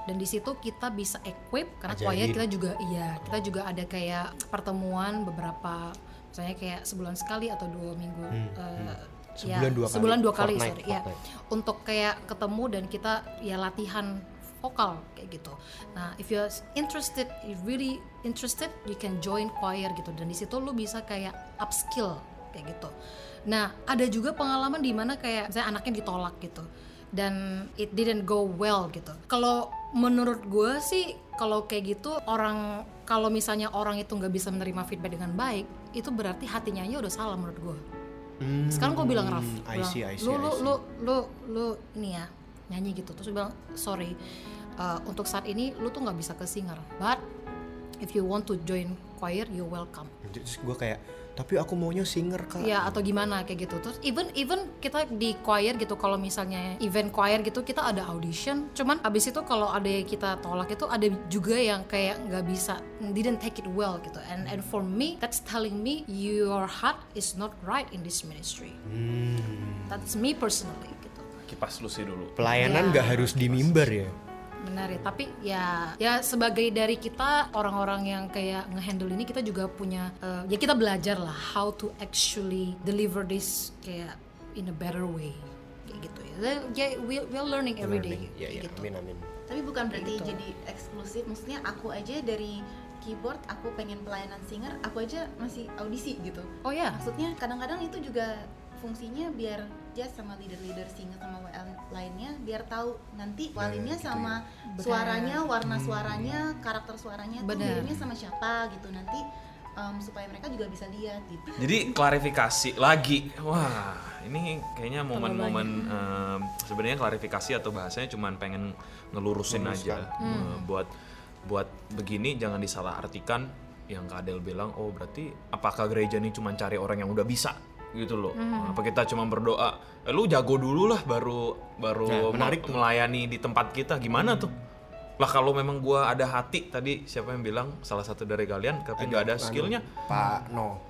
dan di situ kita bisa equip karena choir kita juga iya kita juga ada kayak pertemuan beberapa misalnya kayak sebulan sekali atau dua minggu eh, Sebulan dua kali. sebulan dua kali sorry ya untuk kayak ketemu dan kita ya latihan vokal kayak gitu. Nah, if you're interested, if really interested, you can join choir gitu dan di situ lu bisa kayak upskill kayak gitu. Nah, ada juga pengalaman di mana kayak misalnya anaknya ditolak gitu dan it didn't go well gitu. Kalau menurut gue sih kalau kayak gitu orang kalau misalnya orang itu nggak bisa menerima feedback dengan baik, itu berarti hatinya aja udah salah menurut gue. Sekarang gue bilang Raf, Hmm, I bilang, see, I see, lu, lu, lu lu lu ini ya nyanyi gitu terus bilang sorry uh, untuk saat ini lu tuh nggak bisa ke singer but if you want to join choir you welcome terus gue kayak tapi aku maunya singer kak. Ya atau gimana kayak gitu. Terus even even kita di choir gitu kalau misalnya event choir gitu kita ada audition. Cuman abis itu kalau ada yang kita tolak itu ada juga yang kayak nggak bisa didn't take it well gitu. And and for me that's telling me your heart is not right in this ministry. That's me personally gitu. Kipas lu sih dulu. pelayanan Ya. nggak harus di mimbar ya benar ya tapi ya ya sebagai dari kita orang-orang yang kayak ngehandle ini kita juga punya eh, ya kita belajar lah how to actually deliver this kayak in a better way kayak gitu ya ya we we're learning every day ya, kayak ya. gitu amin amin Tapi bukan berarti gitu. jadi eksklusif. Maksudnya aku aja dari keyboard aku pengen pelayanan singer, aku aja masih audisi gitu. oh ya Maksudnya kadang-kadang itu juga fungsinya biar Jazz sama leader-leader singer sama WL lainnya biar tahu nanti walinnya gitu sama Benar. suaranya, warna suaranya, karakter suaranya tuh Benar. miripnya sama siapa gitu nanti em, supaya mereka juga bisa lihat gitu. Jadi klarifikasi lagi. Wah, ini kayaknya momen-momen em, sebenarnya klarifikasi atau bahasanya cuman pengen ngelurusin aja Eh, buat buat begini jangan disalahartikan yang Kak Adel bilang oh berarti apakah gereja ini cuma cari orang yang udah bisa gitu loh. Apa kita cuma berdoa? Eh, lu jago dulu lah baru baru Nah, menarik me- melayani di tempat kita. Gimana tuh? Lah kalau memang gua ada hati tadi siapa yang bilang salah satu dari kalian tapi nggak ada skillnya? Pak No.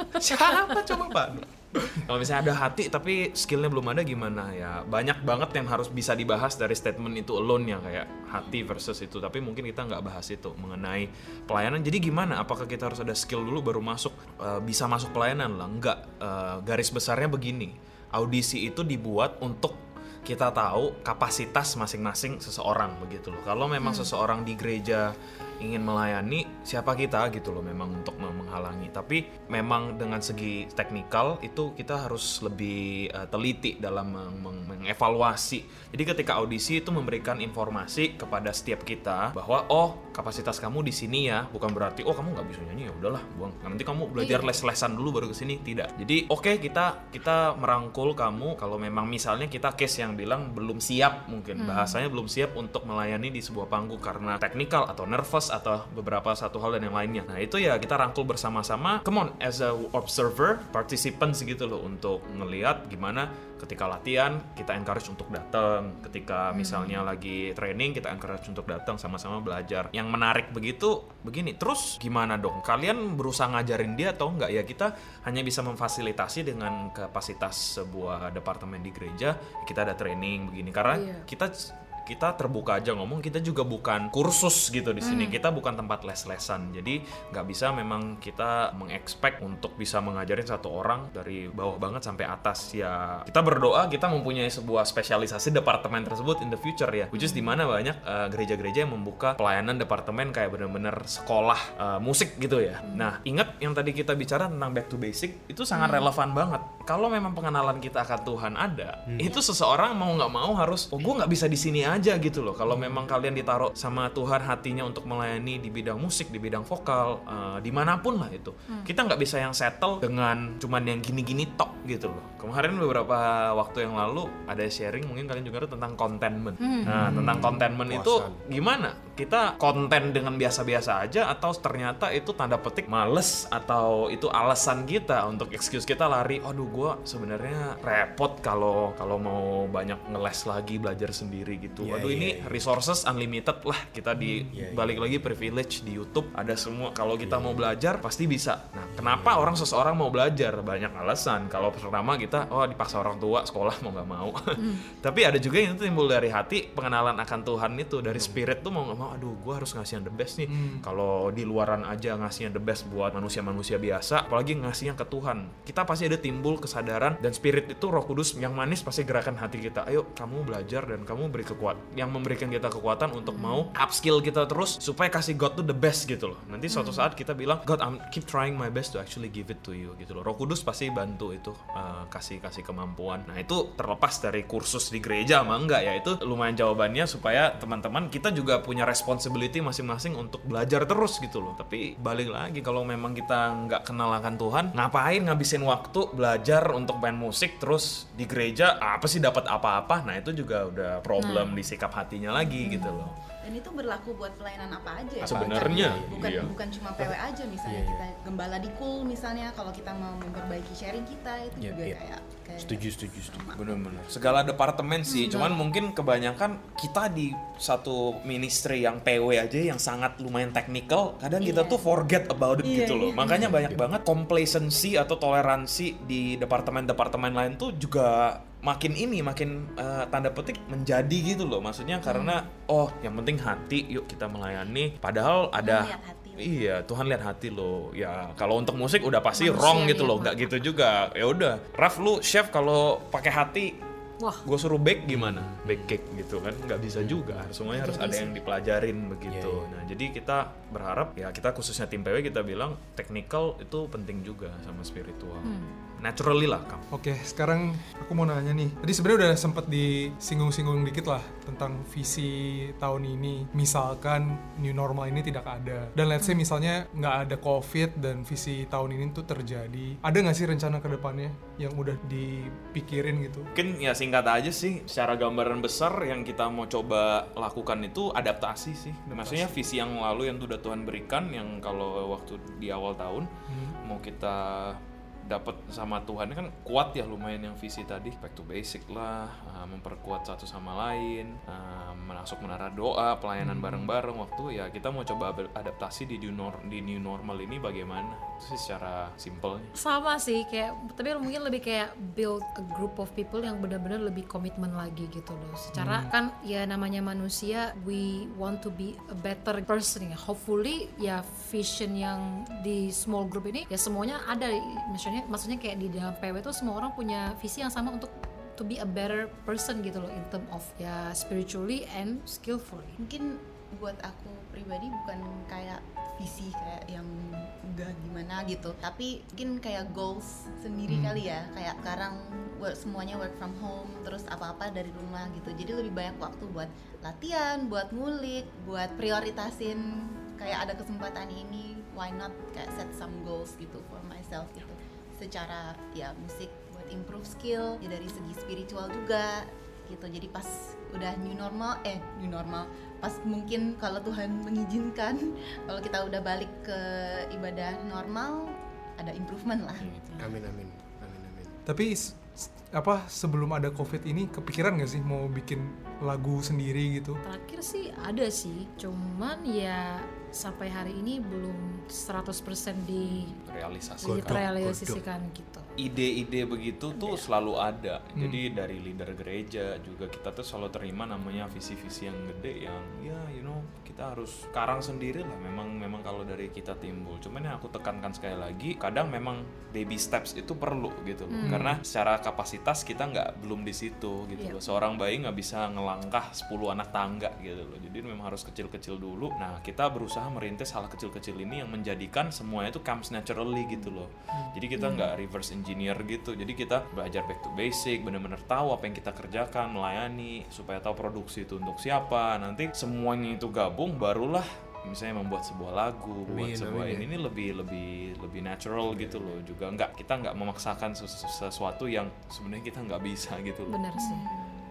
Siapa coba Pak? Kalau misalnya ada hati tapi skillnya belum ada gimana? Ya banyak banget yang harus bisa dibahas dari statement itu alone ya kayak hati versus itu. Tapi mungkin kita nggak bahas itu mengenai pelayanan. Jadi gimana? Apakah kita harus ada skill dulu baru masuk Eh, bisa masuk pelayanan? Lah nggak. Eh, garis besarnya begini. Audisi itu dibuat untuk kita tahu kapasitas masing-masing seseorang begitu loh. Kalau memang seseorang di gereja ingin melayani siapa kita gitu loh memang untuk meng- menghalangi. Tapi memang dengan segi teknikal itu kita harus lebih eh, teliti dalam meng- meng- mengevaluasi. Jadi ketika audisi itu memberikan informasi kepada setiap kita bahwa oh kapasitas kamu di sini ya. Bukan berarti oh kamu nggak bisa nyanyi. Ya udahlah buang nanti kamu belajar les-lesan dulu baru ke sini. Tidak. Jadi oke kita kita merangkul kamu. Kalau memang misalnya kita case yang bilang belum siap mungkin bahasanya belum siap untuk melayani di sebuah panggung karena teknikal atau nervous atau beberapa satu hal dan yang lainnya. Nah itu ya kita rangkul bersama-sama. Come on as a observer participants gitu loh untuk ngelihat gimana ketika latihan kita encourage untuk datang ketika misalnya lagi training kita encourage untuk datang sama-sama belajar. Yang menarik begitu begini terus gimana dong? Kalian berusaha ngajarin dia atau enggak? Ya kita hanya bisa memfasilitasi dengan kapasitas sebuah departemen di gereja kita ada training begini. Karena Iya. kita kita terbuka aja ngomong kita juga bukan kursus gitu di sini. Kita bukan tempat les-lesan. Jadi nggak bisa memang kita mengexpect untuk bisa mengajarin satu orang dari bawah banget sampai atas. Ya kita berdoa kita mempunyai sebuah spesialisasi departemen tersebut in the future ya. Which is di mana banyak uh, gereja-gereja yang membuka pelayanan departemen kayak bener-bener sekolah uh, musik gitu ya. Nah ingat yang tadi kita bicara tentang back to basic itu sangat relevan banget. Kalau memang pengenalan kita akan Tuhan ada, itu seseorang mau nggak mau harus, oh gue nggak bisa di sini aja gitu loh. Kalau memang kalian ditaruh sama Tuhan hatinya untuk melayani di bidang musik, di bidang vokal, eh, di mana pun lah itu, kita nggak bisa yang settle dengan cuman yang gini-gini tok gitu loh. Kemarin beberapa waktu yang lalu ada sharing mungkin kalian juga tahu tentang containment. Nah tentang containment itu Puasan. gimana? Kita konten dengan biasa-biasa aja atau ternyata itu tanda petik males atau itu alasan kita untuk excuse kita lari. Aduh, gua sebenarnya repot kalau kalau mau banyak ngeles lagi belajar sendiri gitu. Iya, Aduh, iya, ini iya. resources unlimited lah. Kita di iya, balik lagi privilege di YouTube ada semua. Kalau kita Iya. mau belajar pasti bisa. Nah, kenapa orang seseorang mau belajar? Banyak alasan. Kalau pertama kita oh dipaksa orang tua sekolah mau nggak mau. Tapi ada juga yang itu timbul dari hati pengenalan akan Tuhan itu dari spirit tuh mau nggak mau. Aduh, gue harus ngasih yang the best nih. Kalau di luaran aja ngasih yang the best buat manusia-manusia biasa, apalagi ngasih yang ke Tuhan. Kita pasti ada timbul kesadaran dan spirit itu Roh Kudus yang manis pasti gerakan hati kita. Ayo kamu belajar dan kamu beri kekuatan yang memberikan kita kekuatan untuk mau upskill kita terus supaya kasih God tuh the best gitu loh. Nanti suatu saat kita bilang God I'm keep trying my best to actually give it to you gitu loh. Roh Kudus pasti bantu itu uh, kasih kasih kemampuan. Nah itu terlepas dari kursus di gereja ama enggak ya itu lumayan jawabannya supaya teman-teman kita juga punya responsibility masing-masing untuk belajar terus gitu loh. Tapi balik lagi kalau memang kita nggak kenal akan Tuhan, ngapain ngabisin waktu belajar untuk main musik terus di gereja apa sih dapat apa-apa? Nah itu juga udah problem di sikap hatinya lagi gitu loh. dan itu berlaku buat pelayanan apa aja ya Sebenarnya, bukan bukan, iya. bukan cuma PW aja misalnya Iya, iya. kita gembala di cool misalnya kalau kita mau memperbaiki sharing kita itu Iya, juga iya. kayak kayak Setuju, setuju, setuju. Bener-bener. Segala departemen sih, cuman mungkin kebanyakan kita di satu ministry yang PW aja yang sangat lumayan teknikal, kadang kita Iya. tuh forget about it Iya, gitu loh. iya. Makanya banyak banget complacency atau toleransi di departemen-departemen lain tuh juga makin ini makin eh, tanda petik menjadi gitu loh. Maksudnya karena oh yang penting hati, yuk kita melayani. Padahal ada hati. Iya, Tuhan lihat hati lo. Ya, kalau untuk musik udah pasti Manusia wrong gitu loh, nggak gitu juga. Ya udah, Raf lu chef kalau pakai hati Wah. gue suruh bake gimana? Bake cake gitu kan, nggak bisa juga. Semuanya harus ada yang dipelajarin begitu. Iya, iya. Nah, jadi kita berharap ya kita khususnya tim PW kita bilang technical itu penting juga sama spiritual. Naturally lah, Kang. Oke, sekarang aku mau nanya nih. Tadi sebenarnya udah sempat disinggung-singgung dikit lah tentang visi tahun ini. Misalkan new normal ini tidak ada. Dan let's say misalnya nggak ada COVID dan visi tahun ini tuh terjadi. Ada nggak sih rencana ke depannya yang udah dipikirin gitu? Mungkin ya singkat aja sih, secara gambaran besar yang kita mau coba lakukan itu adaptasi sih. Maksudnya visi yang lalu yang udah Tuhan berikan, yang kalau waktu di awal tahun mau kita dapat sama Tuhan. Kan kuat ya lumayan yang visi tadi. Back to basic lah uh, memperkuat satu sama lain uh, masuk menara doa pelayanan bareng-bareng. Waktu ya kita mau coba adaptasi di new, nor- di new normal ini bagaimana? Itu sih secara simpelnya. Sama sih kayak tapi mungkin lebih kayak build a group of people yang benar-benar lebih komitmen lagi gitu loh. Secara kan ya namanya manusia we want to be a better person ya. Hopefully ya vision yang di small group ini ya semuanya ada maksudnya maksudnya kayak di dalam PW itu semua orang punya visi yang sama untuk to be a better person gitu loh in term of ya spiritually and skillfully. Mungkin buat aku pribadi bukan kayak visi kayak yang enggak gimana gitu tapi mungkin kayak goals sendiri kali ya. Kayak sekarang work, semuanya work from home terus apa-apa dari rumah gitu. Jadi lebih banyak waktu buat latihan buat ngulik buat prioritasin kayak ada kesempatan ini why not kayak set some goals gitu for myself gitu secara ya musik buat improve skill ya dari segi spiritual juga gitu jadi pas udah new normal eh new normal pas mungkin kalau Tuhan mengizinkan kalau kita udah balik ke ibadah normal ada improvement lah Amin, amin. Amin, amin. Tapi apa sebelum ada covid ini kepikiran nggak sih mau bikin lagu sendiri gitu? terakhir sih ada sih cuman ya sampai hari ini belum 100% di realisasi terrealisasikan gitu ide-ide begitu tuh selalu ada. Jadi dari leader gereja juga kita tuh selalu terima namanya visi-visi yang gede yang ya you know kita harus karang sendiri lah. Memang memang kalau dari kita timbul. Cuman yang aku tekankan sekali lagi, kadang memang baby steps itu perlu gitu loh. Karena secara kapasitas kita nggak belum di situ gitu Iya. loh. Seorang bayi nggak bisa ngelangkah 10 anak tangga gitu loh. Jadi memang harus kecil-kecil dulu. Nah kita berusaha berusaha merintis hal kecil-kecil ini yang menjadikan semuanya itu comes naturally gitu loh. Jadi kita nggak reverse engineer gitu. Jadi kita belajar back to basic bener-bener tahu apa yang kita kerjakan melayani supaya tahu produksi itu untuk siapa. Nanti semuanya itu gabung barulah misalnya membuat sebuah lagu buat Amin, sebuah amin, ini, ini lebih lebih lebih natural gitu loh. Juga nggak kita nggak memaksakan sesu- sesuatu yang sebenarnya kita nggak bisa gitu loh. Bener sih.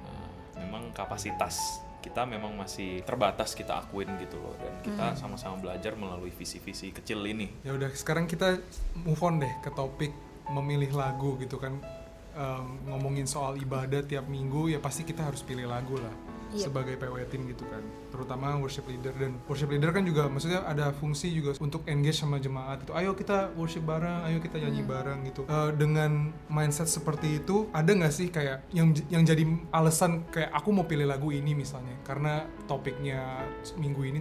Nah, memang kapasitas kita memang masih terbatas kita akuin gitu loh. Dan kita sama-sama belajar melalui visi-visi kecil ini. Ya udah sekarang kita move on deh ke topik memilih lagu gitu kan. Em, ngomongin soal ibadah tiap minggu ya pasti kita harus pilih lagu lah Iya. sebagai PW team gitu kan. Terutama worship leader. Dan worship leader kan juga maksudnya ada fungsi juga untuk engage sama jemaat itu ayo kita worship bareng ayo kita nyanyi bareng gitu. Eh, dengan mindset seperti itu ada nggak sih kayak yang yang jadi alasan kayak aku mau pilih lagu ini misalnya? Karena topiknya minggu ini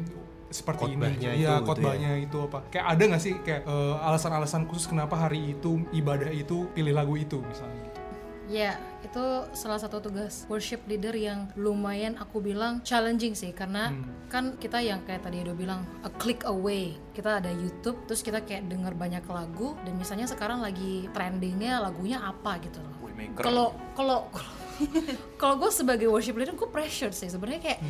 seperti Khotbahnya ini itu iya gitu ya. khotbahnya itu apa. Kayak ada nggak sih kayak eh, alasan-alasan khusus kenapa hari itu ibadah itu pilih lagu itu misalnya? gitu Ya, itu salah satu tugas worship leader yang lumayan aku bilang challenging sih. Karena kan kita yang kayak tadi Edo bilang a click away. Kita ada YouTube terus kita kayak denger banyak lagu dan misalnya sekarang lagi trendingnya lagunya apa gitu loh. Kalau kalau kalau gue sebagai worship leader gue pressure sih. Sebenarnya kayak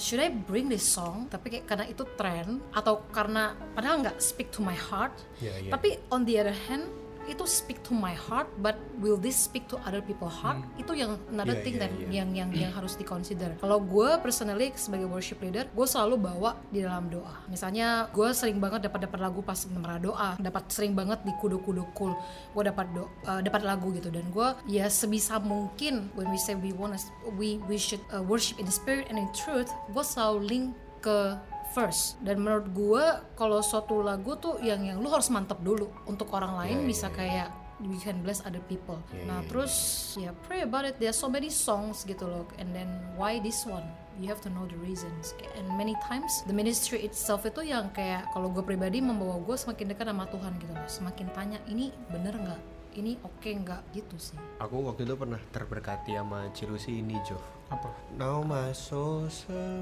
should I bring this song? Tapi kayak karena itu trend atau karena padahal nggak speak to my heart. Ya, ya. tapi on the other hand itu speak to my heart but will this speak to other people heart? Itu yang another Iya, thing that iya. yang yang yang harus diconsider. Kalau gue personally sebagai worship leader gue selalu bawa di dalam doa. Misalnya gue sering banget dapat dapat lagu pas merah doa dapat sering banget di kudu kudu cool gue dapat do, eh, dapat lagu gitu. Dan gue ya sebisa mungkin when we say we want we we should uh, worship in spirit and in truth gue selalu link ke first. Dan menurut gue kalau suatu lagu tuh yang yang lu harus mantep dulu untuk orang lain bisa kayak we can bless other people. Nah terus ya pray about it. There are so many songs gitu loh. And then why this one? You have to know the reasons. And many times the ministry itself itu yang kayak kalau gue pribadi membawa gue semakin dekat sama Tuhan gitu loh. Semakin tanya ini bener nggak? Ini oke nggak? Gitu sih. Aku waktu itu pernah terberkati sama Cilusi ini, Jov. Apa? Now my soul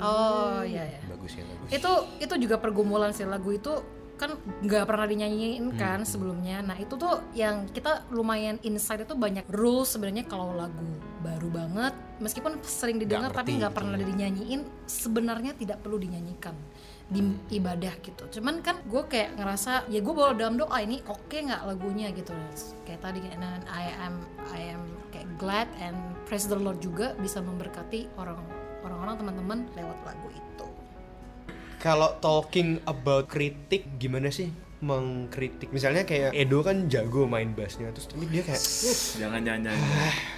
oh iya ya Bagus ya, bagus. itu itu juga pergumulan sih. Lagu itu kan nggak pernah dinyanyiin kan sebelumnya. Nah itu tuh yang kita lumayan insight itu banyak rules sebenarnya kalau lagu baru banget. Meskipun sering didengar tapi nggak gitu pernah dinyanyiin sebenarnya tidak perlu dinyanyikan di ibadah gitu. Cuman kan gue kayak ngerasa ya gue bawa dalam doa ini oke nggak lagunya gitu. Kayak tadi and then I am I am kayak glad and praise the Lord juga bisa memberkati orang orang-orang teman-teman lewat lagu itu. Kalau talking about kritik gimana sih mengkritik? Misalnya kayak Edo kan jago main bassnya, terus tapi dia kayak jangan jangan jangan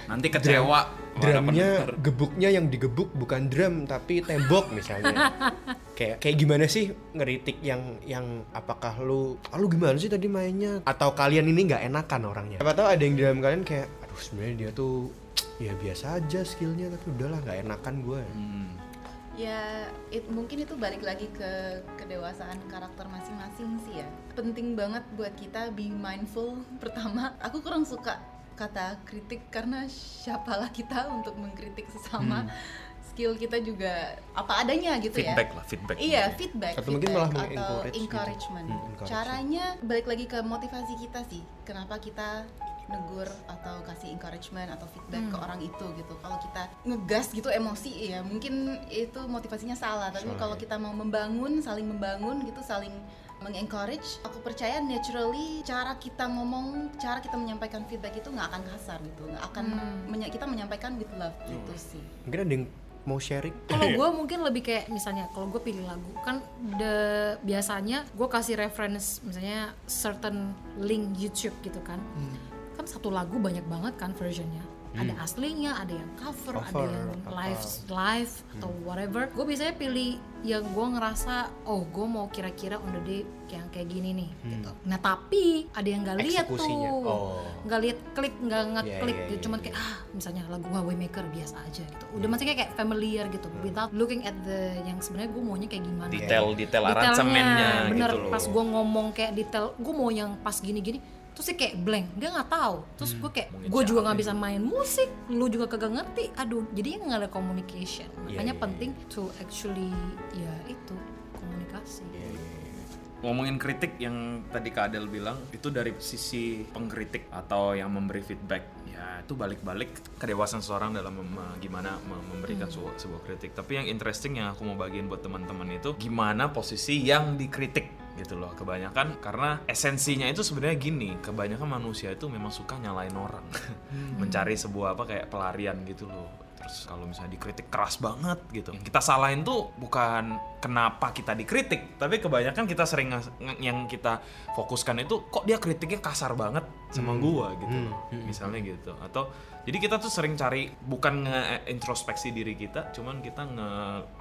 nanti kecewa drumnya gebuknya yang digebuk bukan drum tapi tembok misalnya. kayak kayak gimana sih ngeritik yang yang apakah lu ah, lu gimana sih tadi mainnya atau kalian ini nggak enakan orangnya? Apa tahu ada yang di dalam kalian kayak aduh sebenarnya dia tuh ya biasa aja skillnya tapi udahlah nggak enakan gue. Hmm. Ya it- mungkin itu balik lagi ke kedewasaan karakter masing-masing sih ya. Penting banget buat kita be mindful pertama. Aku kurang suka kata kritik karena siapalah kita untuk mengkritik sesama skill kita juga apa adanya gitu feedback ya lah feedback Iya, feedback, Atau mungkin feedback, malah atau meng-encourage gitu. encouragement. Hmm, encourage. Caranya balik lagi ke motivasi kita sih. Kenapa kita negur atau kasih encouragement atau feedback ke orang itu gitu. Kalau kita ngegas gitu emosi ya, mungkin itu motivasinya salah. Tapi kalau ya. kita mau membangun, saling membangun gitu, saling mengencourage, aku percaya naturally cara kita ngomong, cara kita menyampaikan feedback itu nggak akan kasar gitu, nggak akan menya- kita menyampaikan with love gitu sih. Mungkin ada yang mau sharing? Kalau gue mungkin lebih kayak misalnya kalau gue pilih lagu kan the, biasanya gue kasih reference misalnya certain link YouTube gitu kan. Kan satu lagu banyak banget kan versionnya. Ada aslinya, ada yang cover, ada Cover, yang apa. live live atau whatever. Gue biasanya pilih yang gue ngerasa oh gue mau kira-kira on the day yang kayak gini nih gitu. Nah tapi ada yang nggak lihat tuh. Oh. nggak lihat klik nggak ngeklik Iya, iya, gitu. cuman iya, kayak ah misalnya lagu Huawei Maker biasa aja gitu udah maksudnya kayak familiar gitu without looking at the yang sebenarnya gue maunya kayak gimana detail detail aransemennya bener gitu loh pas gue ngomong kayak detail gue mau yang pas gini-gini terus dia kayak blank. Dia nggak tahu. Terus gue kayak gue juga nggak bisa main musik. Lu juga kagak ngerti. Aduh jadi nggak ada communication. Iya, makanya iya, penting to actually ya itu komunikasi. Iya, iya, iya. ngomongin kritik yang tadi Kak Adel bilang itu dari sisi pengkritik atau yang memberi feedback. Ya itu balik-balik kedewasaan seseorang dalam mem- gimana mem- memberikan sebuah, sebuah kritik. Tapi yang interesting yang aku mau bagiin buat teman-teman itu gimana posisi yang dikritik gitu loh. Kebanyakan karena esensinya itu sebenarnya gini kebanyakan manusia itu memang suka nyalain orang. Mencari sebuah apa kayak pelarian gitu loh. Terus kalau misalnya dikritik keras banget gitu. Yang kita salahin tuh bukan kenapa kita dikritik tapi kebanyakan kita sering nge- yang kita fokuskan itu kok dia kritiknya kasar banget sama gua? gitu loh. misalnya gitu. Atau jadi kita tuh sering cari bukan nge-introspeksi diri kita cuman kita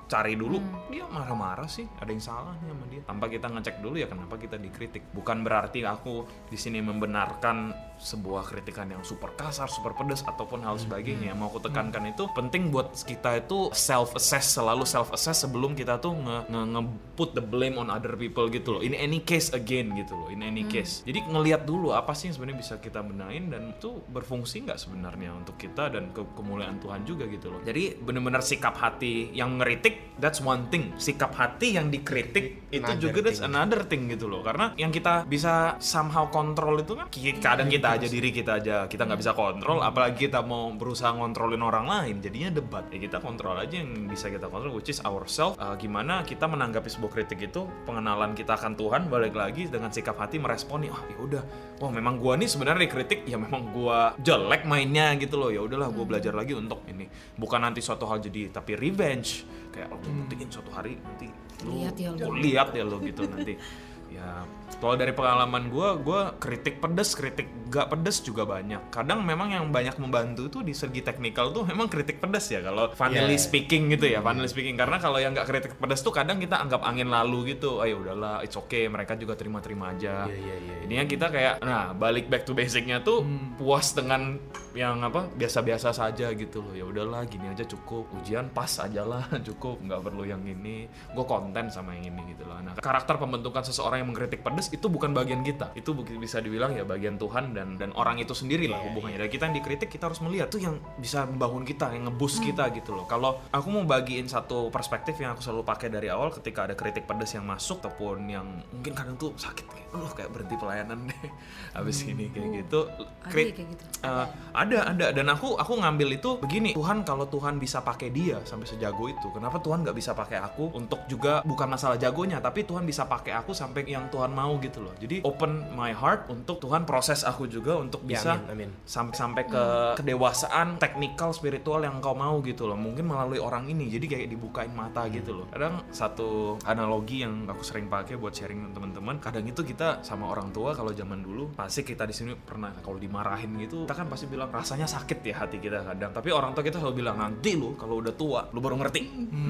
nge-cari dulu. Dia marah-marah sih ada yang salah nih sama dia. Tanpa kita ngecek dulu ya kenapa kita dikritik. Bukan berarti aku di sini membenarkan sebuah kritikan yang super kasar super pedas ataupun hal sebagainya. yang mau aku tekankan itu penting buat kita itu self assess selalu self assess sebelum kita tuh nge, nge, nge- put the blame on other people gitu loh. In any case again gitu loh in any case. Jadi ngelihat dulu apa sih yang sebenarnya bisa kita benahin dan itu berfungsi nggak sebenarnya untuk kita dan ke kemuliaan Tuhan juga gitu loh. Jadi bener-bener sikap hati yang ngeritik that's one thing. Sikap hati yang dikritik itu Another juga that's thing. another thing gitu loh. Karena yang kita bisa somehow kontrol itu kan kadang kita aja diri kita aja. Kita nggak bisa kontrol apalagi kita mau berusaha ngontrolin orang lain. Jadinya debat. Ya kita kontrol aja yang bisa kita kontrol which is ourselves Uh, gimana kita menanggapi sebuah kritik itu pengenalan kita akan Tuhan balik lagi dengan sikap hati meresponi oh ya udah. Wah memang gua nih sebenarnya dikritik ya memang gua jelek mainnya gitu loh. Ya udahlah gua belajar lagi untuk ini. Bukan nanti suatu hal jadi tapi revenge. Kayak oh gua buktiin suatu hari nanti lu Lihat ya gua lihat ya lo gitu nanti ya kalau dari pengalaman gue gue kritik pedes kritik gak pedes juga banyak. Kadang memang yang banyak membantu tuh di segi teknikal tuh memang kritik pedes ya kalau vanilla Yeah. speaking gitu ya vanilla speaking. Karena kalau yang gak kritik pedes tuh kadang kita anggap angin lalu gitu. Ayo udahlah it's okay mereka juga terima-terima aja. Iya, iya, iya. Ininya kita kayak nah balik back to basicnya tuh puas dengan yang apa biasa-biasa saja gitu loh. Ya udahlah gini aja cukup ujian pas aja lah cukup nggak perlu yang ini. Gue konten sama yang ini gitu loh. Nah karakter pembentukan seseorang yang mengkritik pedes itu bukan bagian kita. Itu bisa dibilang ya bagian Tuhan dan dan orang itu sendiri lah hubungannya. dari kita yang dikritik kita harus melihat tuh yang bisa membangun kita yang ngeboost kita gitu loh. Kalau aku mau bagiin satu perspektif yang aku selalu pakai dari awal ketika ada kritik pedes yang masuk ataupun yang mungkin kadang tuh sakit kayak "Aduh, kayak berhenti pelayanan deh habis ini kayak gitu. Ada Kri- ya kayak gitu? Uh, ada ada. Dan aku aku ngambil itu begini Tuhan kalau Tuhan bisa pakai dia sampai sejago itu kenapa Tuhan nggak bisa pakai aku untuk juga bukan masalah jagonya tapi Tuhan bisa pakai aku sampai yang Tuhan mau gitu loh. Jadi open my heart untuk Tuhan proses aku juga untuk Ya, bisa amin, amin. sampai sampai ke kedewasaan teknikal spiritual yang kau mau gitu loh. Mungkin melalui orang ini jadi kayak dibukain mata gitu loh. Kadang satu analogi yang aku sering pakai buat sharing teman-teman kadang itu kita sama orang tua kalau zaman dulu pasti kita di sini pernah kalau dimarahin gitu kita kan pasti bilang rasanya sakit ya hati kita kadang. Tapi orang tua kita selalu bilang nanti lu kalau udah tua lu baru ngerti.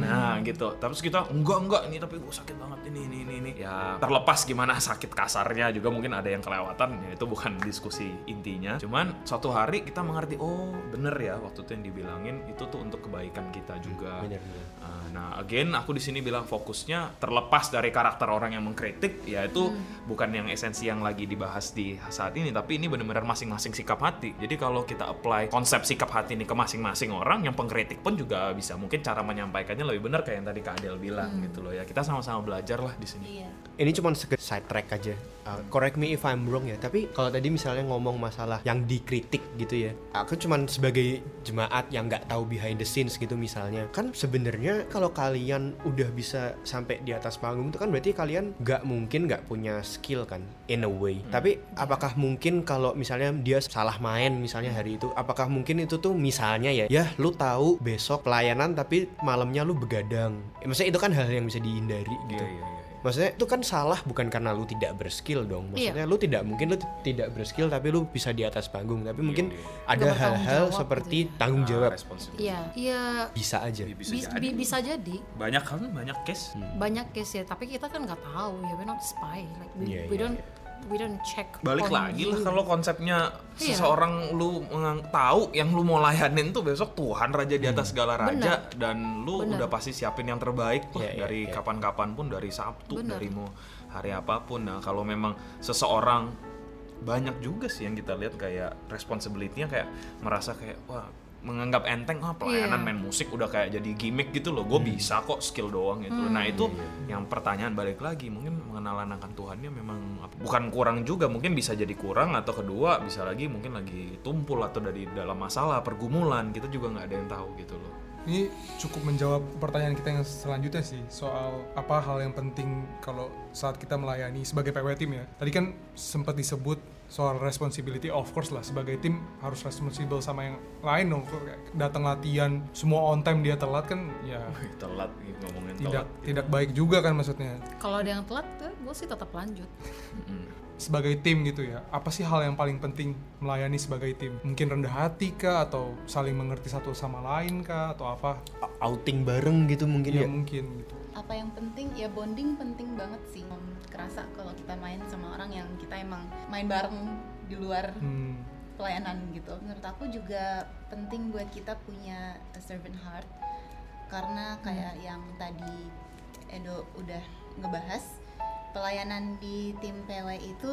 Nah gitu. Terus kita enggak enggak ini tapi gue sakit banget ini ini ini ini. Ya terlepas gimana sakit kasarnya juga mungkin ada yang kelewatan ya itu bukan diskusi intinya. Cuman suatu hari kita mengerti oh bener ya waktu itu yang dibilangin itu tuh untuk kebaikan kita juga. Bener, bener. Uh, nah again aku di sini bilang fokusnya terlepas dari karakter orang yang mengkritik yaitu bukan yang esensi yang lagi dibahas di saat ini tapi ini benar-benar masing-masing sikap hati. Jadi kalau kita apply konsep sikap hati ini ke masing-masing orang yang pengkritik pun juga bisa. Mungkin cara menyampaikannya lebih benar kayak yang tadi Kak Adel bilang gitu loh ya. Kita sama-sama belajar lah di sini. Iya. ini cuma sekedar side track aja. Uh, correct me if I'm wrong ya tapi kalau tadi misalnya ngomong masalah yang dikritik gitu ya aku cuman sebagai jemaat yang nggak tahu behind the scenes gitu misalnya kan sebenarnya kalau kalian udah bisa sampai di atas panggung itu kan berarti kalian nggak mungkin nggak punya skill kan in a way. Tapi apakah mungkin kalau misalnya dia salah main misalnya hari itu apakah mungkin itu tuh misalnya ya ya lu tahu besok pelayanan tapi malamnya lu begadang. Eh, maksudnya itu kan hal yang bisa dihindari gitu. Iya iya iya Maksudnya itu kan salah bukan karena lu tidak berskill dong. Maksudnya lu tidak mungkin lu tidak berskill tapi lu bisa di atas panggung. Tapi mungkin ada Nggak bertanggung hal-hal seperti gitu ya. tanggung Ah, jawab. Iya, iya Bisa aja. bisa, bis- jadi. bi- bisa jadi banyak kan banyak case banyak case ya, tapi kita kan nggak tahu ya, we're not spy, like we, Iya, we iya, don't we don't check. balik lagi lah kalau konsepnya Iya. seseorang lu tahu yang lu mau layanin tuh besok Tuhan raja di atas segala raja Benar. dan lu Benar. udah pasti siapin yang terbaik lah Iya, iya, dari iya. kapan-kapan pun dari Sabtu Benar. dari mau hari apa pun nah kalau memang seseorang banyak juga sih yang kita lihat kayak responsibility-nya kayak merasa kayak wah menganggap enteng oh pelayanan Iya. main musik udah kayak jadi gimmick gitu loh gue bisa kok skill doang gitu loh. nah itu yang pertanyaan balik lagi mungkin mengenalan akan Tuhannya memang apa- bukan kurang juga mungkin bisa jadi kurang atau kedua bisa lagi mungkin lagi tumpul atau dari dalam masalah pergumulan kita juga nggak ada yang tahu gitu loh Ini cukup menjawab pertanyaan kita yang selanjutnya sih soal apa hal yang penting kalau saat kita melayani sebagai PW tim ya. Tadi kan sempat disebut soal responsibility of course lah sebagai tim harus responsible sama yang lain dong. Datang latihan semua on time dia telat kan ya telat gitu, ngomongin tidak telat tidak baik juga kan maksudnya. Kalau ada yang telat, gue sih tetap lanjut. Sebagai tim gitu ya. Apa sih hal yang paling penting melayani sebagai tim? Mungkin rendah hati kah atau saling mengerti satu sama lain kah atau apa? outing bareng gitu mungkin Ya ya mungkin gitu. Apa yang penting ya bonding penting banget sih. Kerasa kalau kita main sama orang yang kita emang main bareng di luar Hmm. pelayanan gitu. Menurut aku juga penting buat kita punya a servant heart. Karena kayak yang tadi Edo udah ngebahas pelayanan di tim PW itu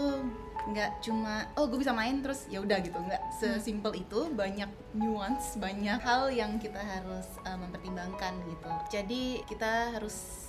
nggak cuma oh gue bisa main terus ya udah gitu. Nggak sesimpel itu banyak nuance banyak hal yang kita harus uh, mempertimbangkan gitu. Jadi kita harus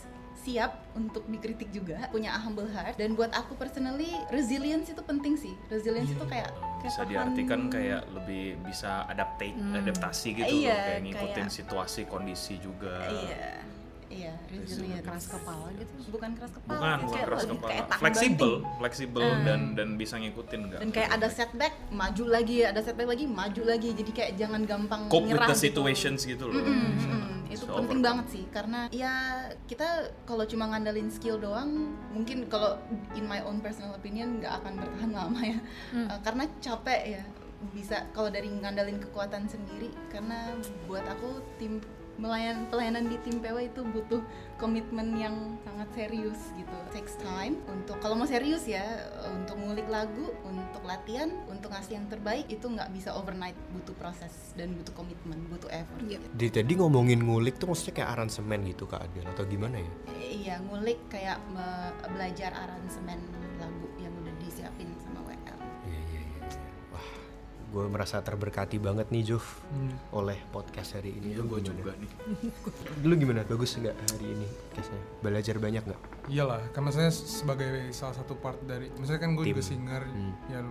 siap untuk dikritik juga punya a humble heart. Dan buat aku personally resilience itu penting sih. Resilience itu kayak kayak bisa tahan- diartikan kayak lebih bisa adaptate adaptasi gitu loh Iya, kayak ngikutin kayak- situasi kondisi juga. Iya iya resilience Keras kepala gitu. bukan keras kepala bukan bukan kayak keras kepala. kayak fleksibel banting. fleksibel dan dan bisa ngikutin enggak dan kayak ada setback maju lagi ada setback lagi maju lagi. Jadi kayak jangan gampang cope with nyerah the gitu. situations gitu loh. Mm-mm, Bisa- mm-mm. itu bisa penting banget sih karena ya kita kalau cuma ngandalin skill doang mungkin kalau in my own personal opinion nggak akan bertahan lama ya. Uh, karena capek ya. Bisa kalau dari ngandalin kekuatan sendiri karena buat aku tim melayan pelayanan di tim PW itu butuh komitmen yang sangat serius gitu takes time untuk kalau mau serius ya untuk ngulik lagu untuk latihan untuk ngasih yang terbaik itu nggak bisa overnight butuh proses dan butuh komitmen butuh effort Iya. gitu. di tadi ngomongin ngulik tuh maksudnya kayak aransemen gitu kak Adel atau gimana ya Eh, iya ngulik kayak belajar aransemen gue merasa terberkati banget nih Jov Hmm. oleh podcast hari ini. Iya, Lu gue juga nih Dulu gimana? Bagus nggak hari ini podcastnya? Belajar banyak nggak? Iyalah, kan maksudnya sebagai salah satu part dari, maksudnya kan gue juga singer, Hmm. ya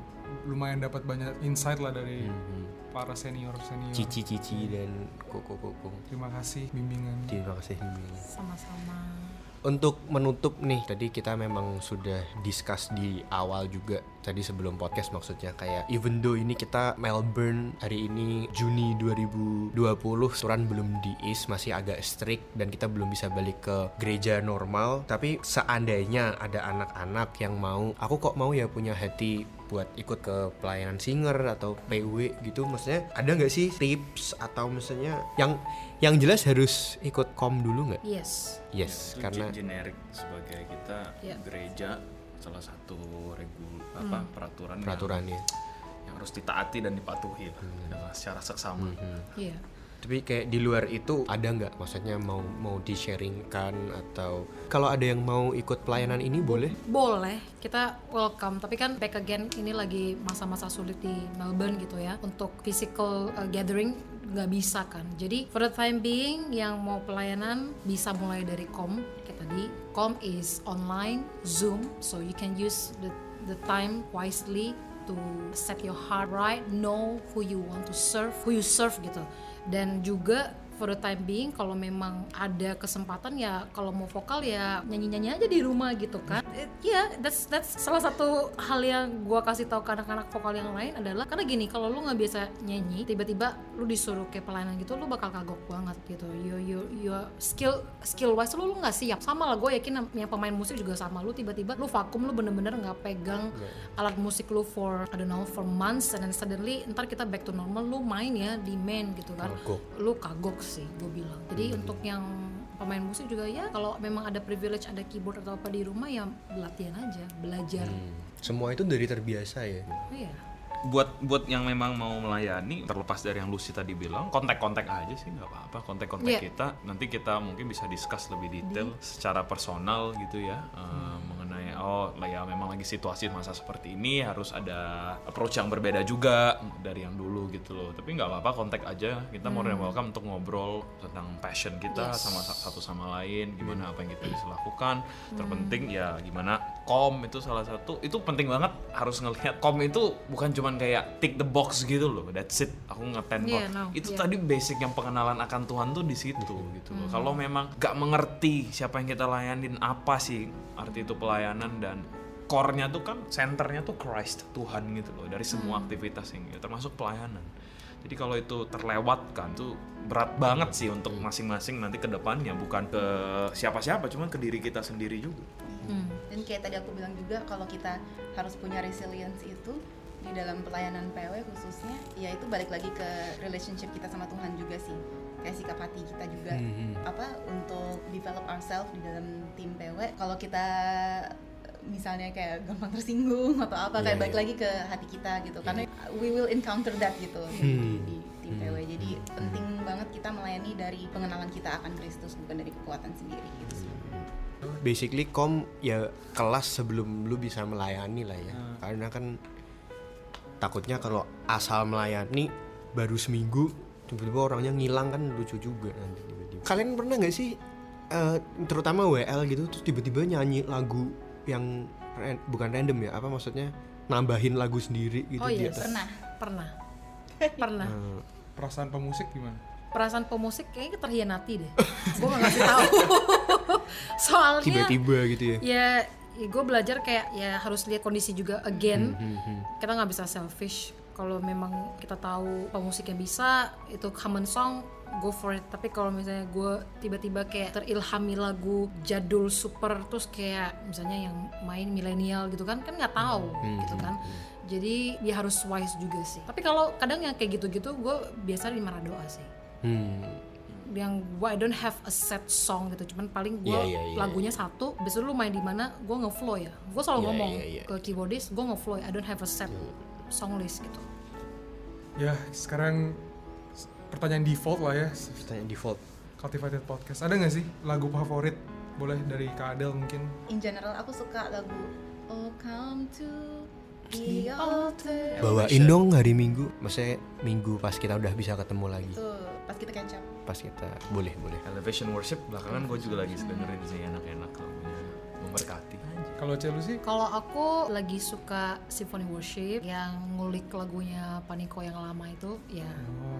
lumayan dapat banyak insight lah dari Hmm. para senior senior. Cici-cici dan koko-koko. Terima kasih bimbingan. Terima kasih Mimi. Sama-sama. Untuk menutup nih, tadi kita memang sudah discuss di awal juga tadi sebelum podcast maksudnya kayak even though ini kita Melbourne hari ini Juni 2020 aturan belum diis masih agak strict dan kita belum bisa balik ke gereja normal. Tapi seandainya ada anak-anak yang mau aku kok mau ya punya hati buat ikut ke pelayanan singer atau PW gitu maksudnya ada nggak sih tips atau misalnya yang yang jelas harus ikut kom dulu nggak Yes. Yes, Itu karena ge- generik sebagai kita Iya. gereja salah satu regul apa peraturan yang- peraturannya. yang, harus ditaati dan dipatuhi lah dengan secara seksama. Iya. Tapi kayak di luar itu ada nggak? Maksudnya mau mau di sharingkan atau kalau ada yang mau ikut pelayanan ini boleh? Boleh, kita welcome. Tapi kan back again ini lagi masa-masa sulit di Melbourne gitu ya. Untuk physical uh, gathering nggak bisa kan. Jadi for the time being yang mau pelayanan bisa mulai dari com kayak tadi. Com is online, Zoom, so you can use the the time wisely to set your heart right, know who you want to serve, who you serve gitu. Dan juga for the time being kalau memang ada kesempatan ya kalau mau vokal ya nyanyi-nyanyi aja di rumah gitu kan. Ya, that's that's salah satu hal yang gua kasih tahu ke anak-anak vokal yang lain adalah karena gini, kalau lu nggak biasa nyanyi, tiba-tiba lu disuruh kayak pelayanan gitu, lu bakal kagok banget gitu. You you you skill skill wise lu lu nggak siap. Sama lah gue yakin yang pemain musik juga sama lu tiba-tiba lu vakum lu bener-bener nggak pegang alat musik lu for I don't know for months and then suddenly ntar kita back to normal lu main ya di main gitu kan Kagok. lu kagok sih gue bilang. Jadi untuk yang pemain musik juga ya kalau memang ada privilege ada keyboard atau apa di rumah ya latihan aja belajar. Semua itu dari terbiasa ya. iya buat buat yang memang mau melayani terlepas dari yang Lucy tadi bilang kontak-kontak aja sih nggak apa-apa. Kontak-kontak Iya. kita nanti kita mungkin bisa discuss lebih detail secara personal gitu ya eh, mengenai oh lah ya memang lagi situasi masa seperti ini harus ada approach yang berbeda juga dari yang dulu gitu loh. Tapi nggak apa-apa kontak aja. Kita more than welcome untuk ngobrol tentang passion kita sama sa- satu sama lain gimana apa yang kita bisa lakukan. Terpenting ya gimana kom itu salah satu. Itu penting banget harus ngelihat kom itu bukan cuman kayak tick the box gitu loh that's it. Aku ngeten Yeah, kok no, itu yeah. tadi basic yang pengenalan akan Tuhan tuh di situ gitu loh. Kalau memang gak mengerti siapa yang kita layanin apa sih arti itu pelayanan dan core-nya tuh kan centernya tuh Christ Tuhan gitu loh dari semua aktivitas yang termasuk pelayanan. Jadi kalau itu terlewatkan tuh berat banget sih untuk masing-masing nanti ke depannya bukan ke siapa-siapa cuman ke diri kita sendiri juga. Hmm. dan kayak tadi aku bilang juga kalau kita harus punya resilience itu di dalam pelayanan PW khususnya ya itu balik lagi ke relationship kita sama Tuhan juga sih. Kayak sikap hati kita juga. Apa untuk develop ourselves di dalam tim PW kalau kita misalnya kayak gampang tersinggung atau apa Iya, kayak balik iya. lagi ke hati kita gitu. Karena we will encounter that gitu di, Hmm. di tim PW jadi penting banget kita melayani dari pengenalan kita akan Kristus bukan dari kekuatan sendiri gitu sih. Basically kom ya kelas sebelum lu bisa melayani lah ya. Hmm. karena kan takutnya kalau asal melayani baru seminggu tiba-tiba orangnya ngilang kan lucu juga nanti tiba-tiba kalian pernah nggak sih eh, terutama WL gitu terus tiba-tiba nyanyi lagu yang ran- bukan random ya apa maksudnya nambahin lagu sendiri gitu Oh di atas. pernah Pernah. Pernah. Eh, perasaan pemusik gimana Perasaan pemusik kayaknya terhianati deh. gue gak ngasih tahu. Soalnya tiba-tiba gitu ya ya, gue belajar kayak ya harus lihat kondisi juga again. Hmm, hmm. Kita nggak bisa selfish. Kalau memang kita tahu pemusik yang bisa itu common song go for it tapi kalau misalnya gue tiba-tiba kayak terilhami lagu jadul super terus kayak misalnya yang main milenial gitu kan kan nggak tahu gitu kan jadi dia harus wise juga sih tapi kalau kadang yang kayak gitu-gitu gue biasa di marah doa sih Hmm. Yang gue I don't have a set song gitu. Cuman paling gue Iya, iya, iya, lagunya satu besok lu main di mana gue ngeflow ya. Gue selalu Iya, ngomong iya, iya. ke keyboardist gue ngeflow ya I don't have a set song list gitu. Ya sekarang pertanyaan default lah ya. Pertanyaan default. Cultivated Podcast. Ada nggak sih lagu favorit? Boleh dari Kak Adel mungkin. In general aku suka lagu Oh come to the altar. Bawain dong hari minggu. Maksudnya minggu pas kita udah bisa ketemu lagi. Itu pas kita catch up. Pas kita boleh boleh. Elevation Worship belakangan gue juga lagi dengerin sih enak-enak lagunya memberkati. Kalau Celu sih? Kalau aku lagi suka symphony worship yang ngulik lagunya Paniko yang lama itu ya. Oh,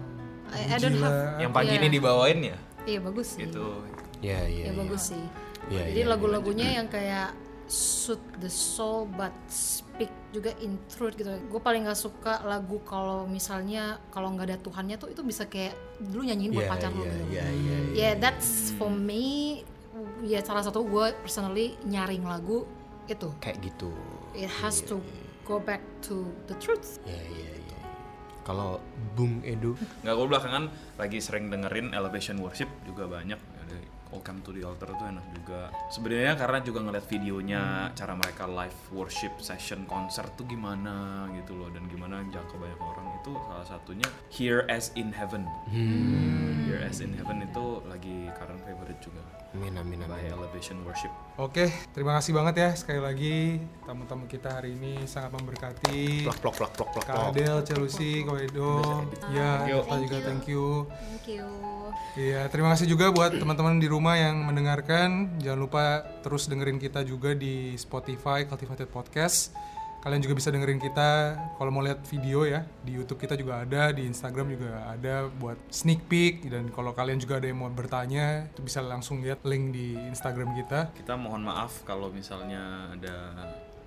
I, I don't have yang pagi Iya. ini dibawain ya? Iya bagus sih. Gitu ya ya ya, ya. bagus sih. Iya, jadi iya, lagu-lagunya yang kayak suit the soul but speak juga in truth gitu. Gue paling nggak suka lagu kalau misalnya kalau nggak ada Tuhannya tuh itu bisa kayak dulu nyanyiin buat Iya, pacar lo iya, gitu. iya, iya, iya. ya that's for me ya salah satu gue personally nyaring lagu itu. Kayak gitu. It has to go back to the truth. Ya ya ya kalau Bung Edo nggak gue belakangan lagi sering dengerin Elevation Worship juga banyak Welcome to the Altar itu enak juga. Sebenarnya karena juga ngeliat videonya cara mereka live worship session konser tuh gimana gitu loh. Dan gimana jangkau banyak orang itu salah satunya Here as in Heaven. Here as in Heaven itu lagi current favorite juga amin amin by amin Elevation Worship Oke, terima kasih banget ya sekali lagi tamu-tamu kita hari ini sangat memberkati. plak plak plak plak plak Kak plak Adel, Celusi, Koedo, ya, kita juga thank you. thank you Iya, terima kasih juga buat teman-teman di rumah yang mendengarkan. Jangan lupa terus dengerin kita juga di Spotify Cultivated Podcast. Kalian juga bisa dengerin kita kalau mau lihat video ya di YouTube kita juga ada, di Instagram juga ada buat sneak peek dan kalau kalian juga ada yang mau bertanya itu bisa langsung lihat link di Instagram kita. kita mohon maaf kalau misalnya ada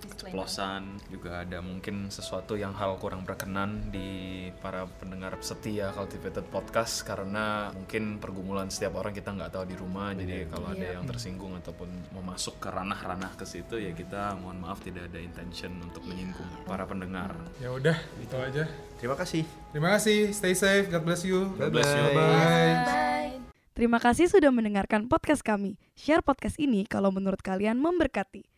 keceplosan juga ada mungkin sesuatu yang hal kurang berkenan di para pendengar setia Cultivated Podcast karena mungkin pergumulan setiap orang kita nggak tahu di rumah jadi kalau ada yang tersinggung ataupun mau masuk ke ranah-ranah ke situ ya kita mohon maaf tidak ada intention untuk menyinggung para pendengar Ya udah, itu aja. terima kasih Terima kasih, stay safe, God bless you. God bless you. Bye. bye Terima kasih sudah mendengarkan podcast kami. Share podcast ini kalau menurut kalian memberkati.